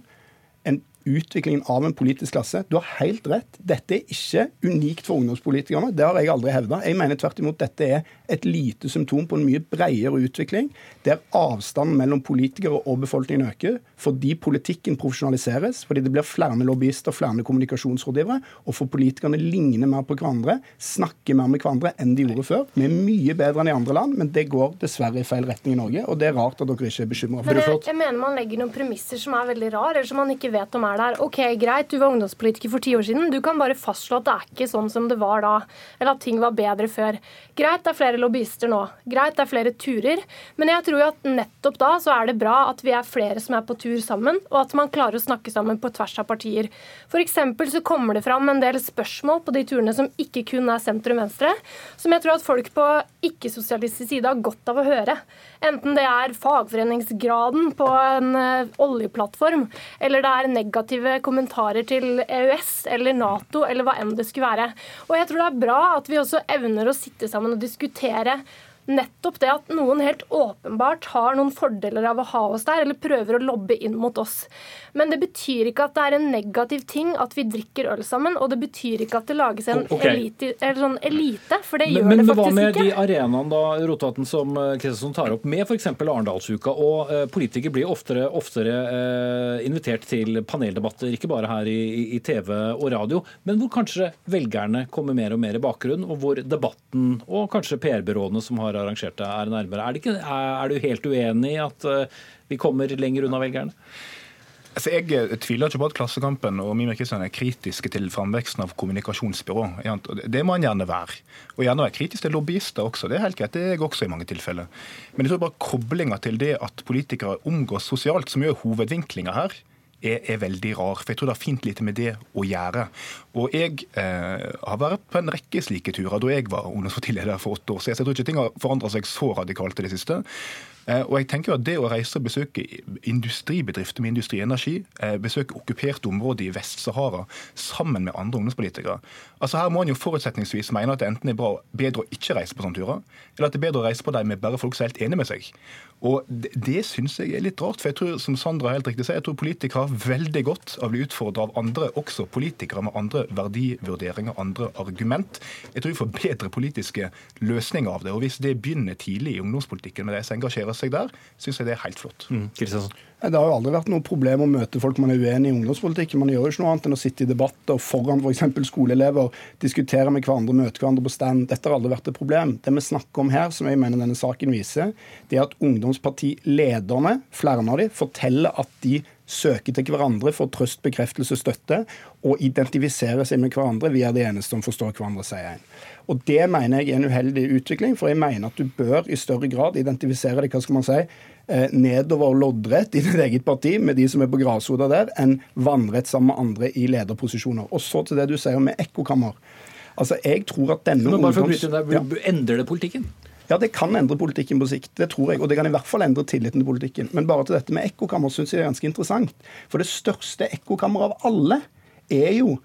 utviklingen av en politisk klasse. Du har helt rett. Dette er ikke unikt for ungdomspolitikerne. Det har jeg aldri hevda. Jeg mener tvert imot dette er et lite symptom på en mye bredere utvikling, der avstanden mellom politikere og befolkningen øker, fordi politikken profesjonaliseres, fordi det blir flere lobbyister, flere kommunikasjonsrådgivere, og for politikerne ligner mer på hverandre, snakker mer med hverandre enn de gjorde før. Vi er mye bedre enn i andre land, men det går dessverre i feil retning i Norge, og det er rart at dere ikke er bekymra for det. Jeg, mener man legger noen premisser som er veldig rare, eller som man ikke vet om er der. OK, greit, du var ungdomspolitiker for ti år siden. Du kan bare fastslå at det er ikke sånn som det var da, eller at ting var bedre før. Greit, det er flere lobbyister nå. Greit, det er flere turer. Men jeg tror at nettopp da så er det bra at vi er flere som er på tur sammen, og at man klarer å snakke sammen på tvers av partier. F.eks. så kommer det fram en del spørsmål på de turene som ikke kun er sentrum-venstre, som jeg tror at folk på ikke-sosialistisk side har godt av å høre. Enten det er fagforeningsgraden på en uh, oljeplattform, eller det er negative kommentarer til EØS eller Nato, eller hva enn det skulle være. Og jeg tror det er bra at vi også evner å sitte sammen og diskutere nettopp det at noen helt åpenbart har noen fordeler av å ha oss der, eller prøver å lobbe inn mot oss. Men det betyr ikke at det er en negativ ting at vi drikker øl sammen, og det betyr ikke at det lages en okay. elite, sånn elite, for det gjør men, det faktisk ikke. Men hva med de arenaene da, Rotaten, som eh, tar opp, med f.eks. Arendalsuka, og eh, politikere blir oftere, oftere eh, invitert til paneldebatter, ikke bare her i, i, TV og radio, men hvor kanskje velgerne kommer mer og mer i bakgrunn, og hvor debatten og kanskje PR-byråene som har arrangert det, er nærmere. Er, ikke, er, du helt uenig i at uh, vi kommer lenger unna velgerne? Altså, jeg eh, tviler ikke på at Klassekampen og Mimir Kristian er kritiske til framveksten av kommunikasjonsbyrå. Det må han gjerne være. Og gjerne være kritisk til lobbyister også. Det er helt greit, det er jeg også i mange tilfeller. Men jeg tror bare koblinga til det at politikere omgås sosialt, som gjør hovedvinklinga her, er, er, veldig rar. For jeg tror det har fint lite med det å gjøre. Og jeg eh, har vært på en rekke slike turer da jeg var ungdomspartileder for åtte år siden. Så jeg tror ikke ting har forandra seg så radikalt i det siste. Eh, og jeg tenker jo at Det å reise og besøke industribedrifter med industrienergi, eh, besøke okkuperte områder i Vest-Sahara sammen med andre ungdomspolitikere altså Her må en jo forutsetningsvis mene at det enten er bra, bedre å ikke reise på sånne turer, eller at det er bedre å reise på dem med bare folk som er helt enige med seg. Og Det, det syns jeg er litt rart. for jeg tror, som Sandra helt riktig sier, jeg tror politikere har veldig godt av å bli utfordra av andre, også politikere med andre verdivurderinger, andre argument. Jeg tror vi får bedre politiske løsninger av det. og Hvis det begynner tidlig i ungdomspolitikken med de som engasjerer seg der, syns jeg det er helt flott. Mm. Det har jo aldri vært noe problem å møte folk man er uenig i ungdomspolitikken. Man gjør jo ikke noe annet enn å sitte i debatter foran f.eks. skoleelever, diskutere med hverandre, møte hverandre på stand. Dette har aldri vært et problem. Det vi snakker om her, som jeg mener denne saken viser, det er at ungdomspartilederne, flere av dem, forteller at de søker til hverandre for trøst, bekreftelse, støtte, og identifiserer seg med hverandre. Vi er de eneste som forstår hverandre, sier en. Og Det mener jeg er en uheldig utvikling, for jeg mener at du bør i større grad identifisere deg hva skal man si, nedover loddrett i ditt eget parti med de som er på grasrota der, enn vannrett sammen med andre i lederposisjoner. Og så til det du sier med ekkokammer. Altså, jeg tror at denne Men bare for å bryte der, ja. Endrer det politikken? Ja, det kan endre politikken på sikt. Det tror jeg. Og det kan i hvert fall endre tilliten til politikken. Men bare til dette med ekkokammer syns jeg er ganske interessant. For det største ekkokammeret av alle er jo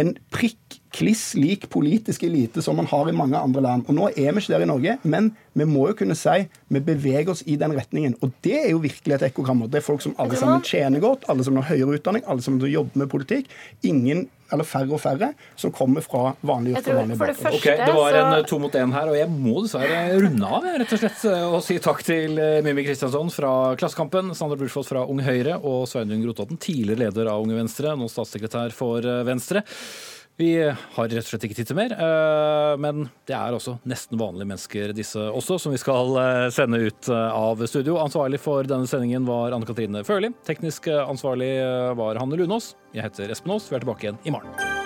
en prikk kliss lik politisk elite som man har i mange andre land. Og Nå er vi ikke der i Norge, men vi må jo kunne si vi beveger oss i den retningen. Og det er jo virkelig et ekkokammer. Det er folk som alle sammen tjener godt, alle som har høyere utdanning, alle som jobber med politikk. Ingen eller færre og færre som kommer fra vanlige yrker. Vanlige det, okay, det var en eh, to mot én her, og jeg må dessverre runde av rett og slett, eh, og si takk til eh, Mimmi Kristiansson fra Klassekampen, Sander Bursvold fra Unge Høyre og Sveinung Rotevatn, tidligere leder av Unge Venstre, nå statssekretær for Venstre. Vi har rett og slett ikke tid til mer, eh, men det er også nesten vanlige mennesker disse også, som vi skal eh, sende ut eh, av studio. Ansvarlig for denne sendingen var Anne Katrine Førli. Teknisk ansvarlig var Hanne Lunås. Jeg heter Espen Aas. Vi er tilbake igjen i morgen.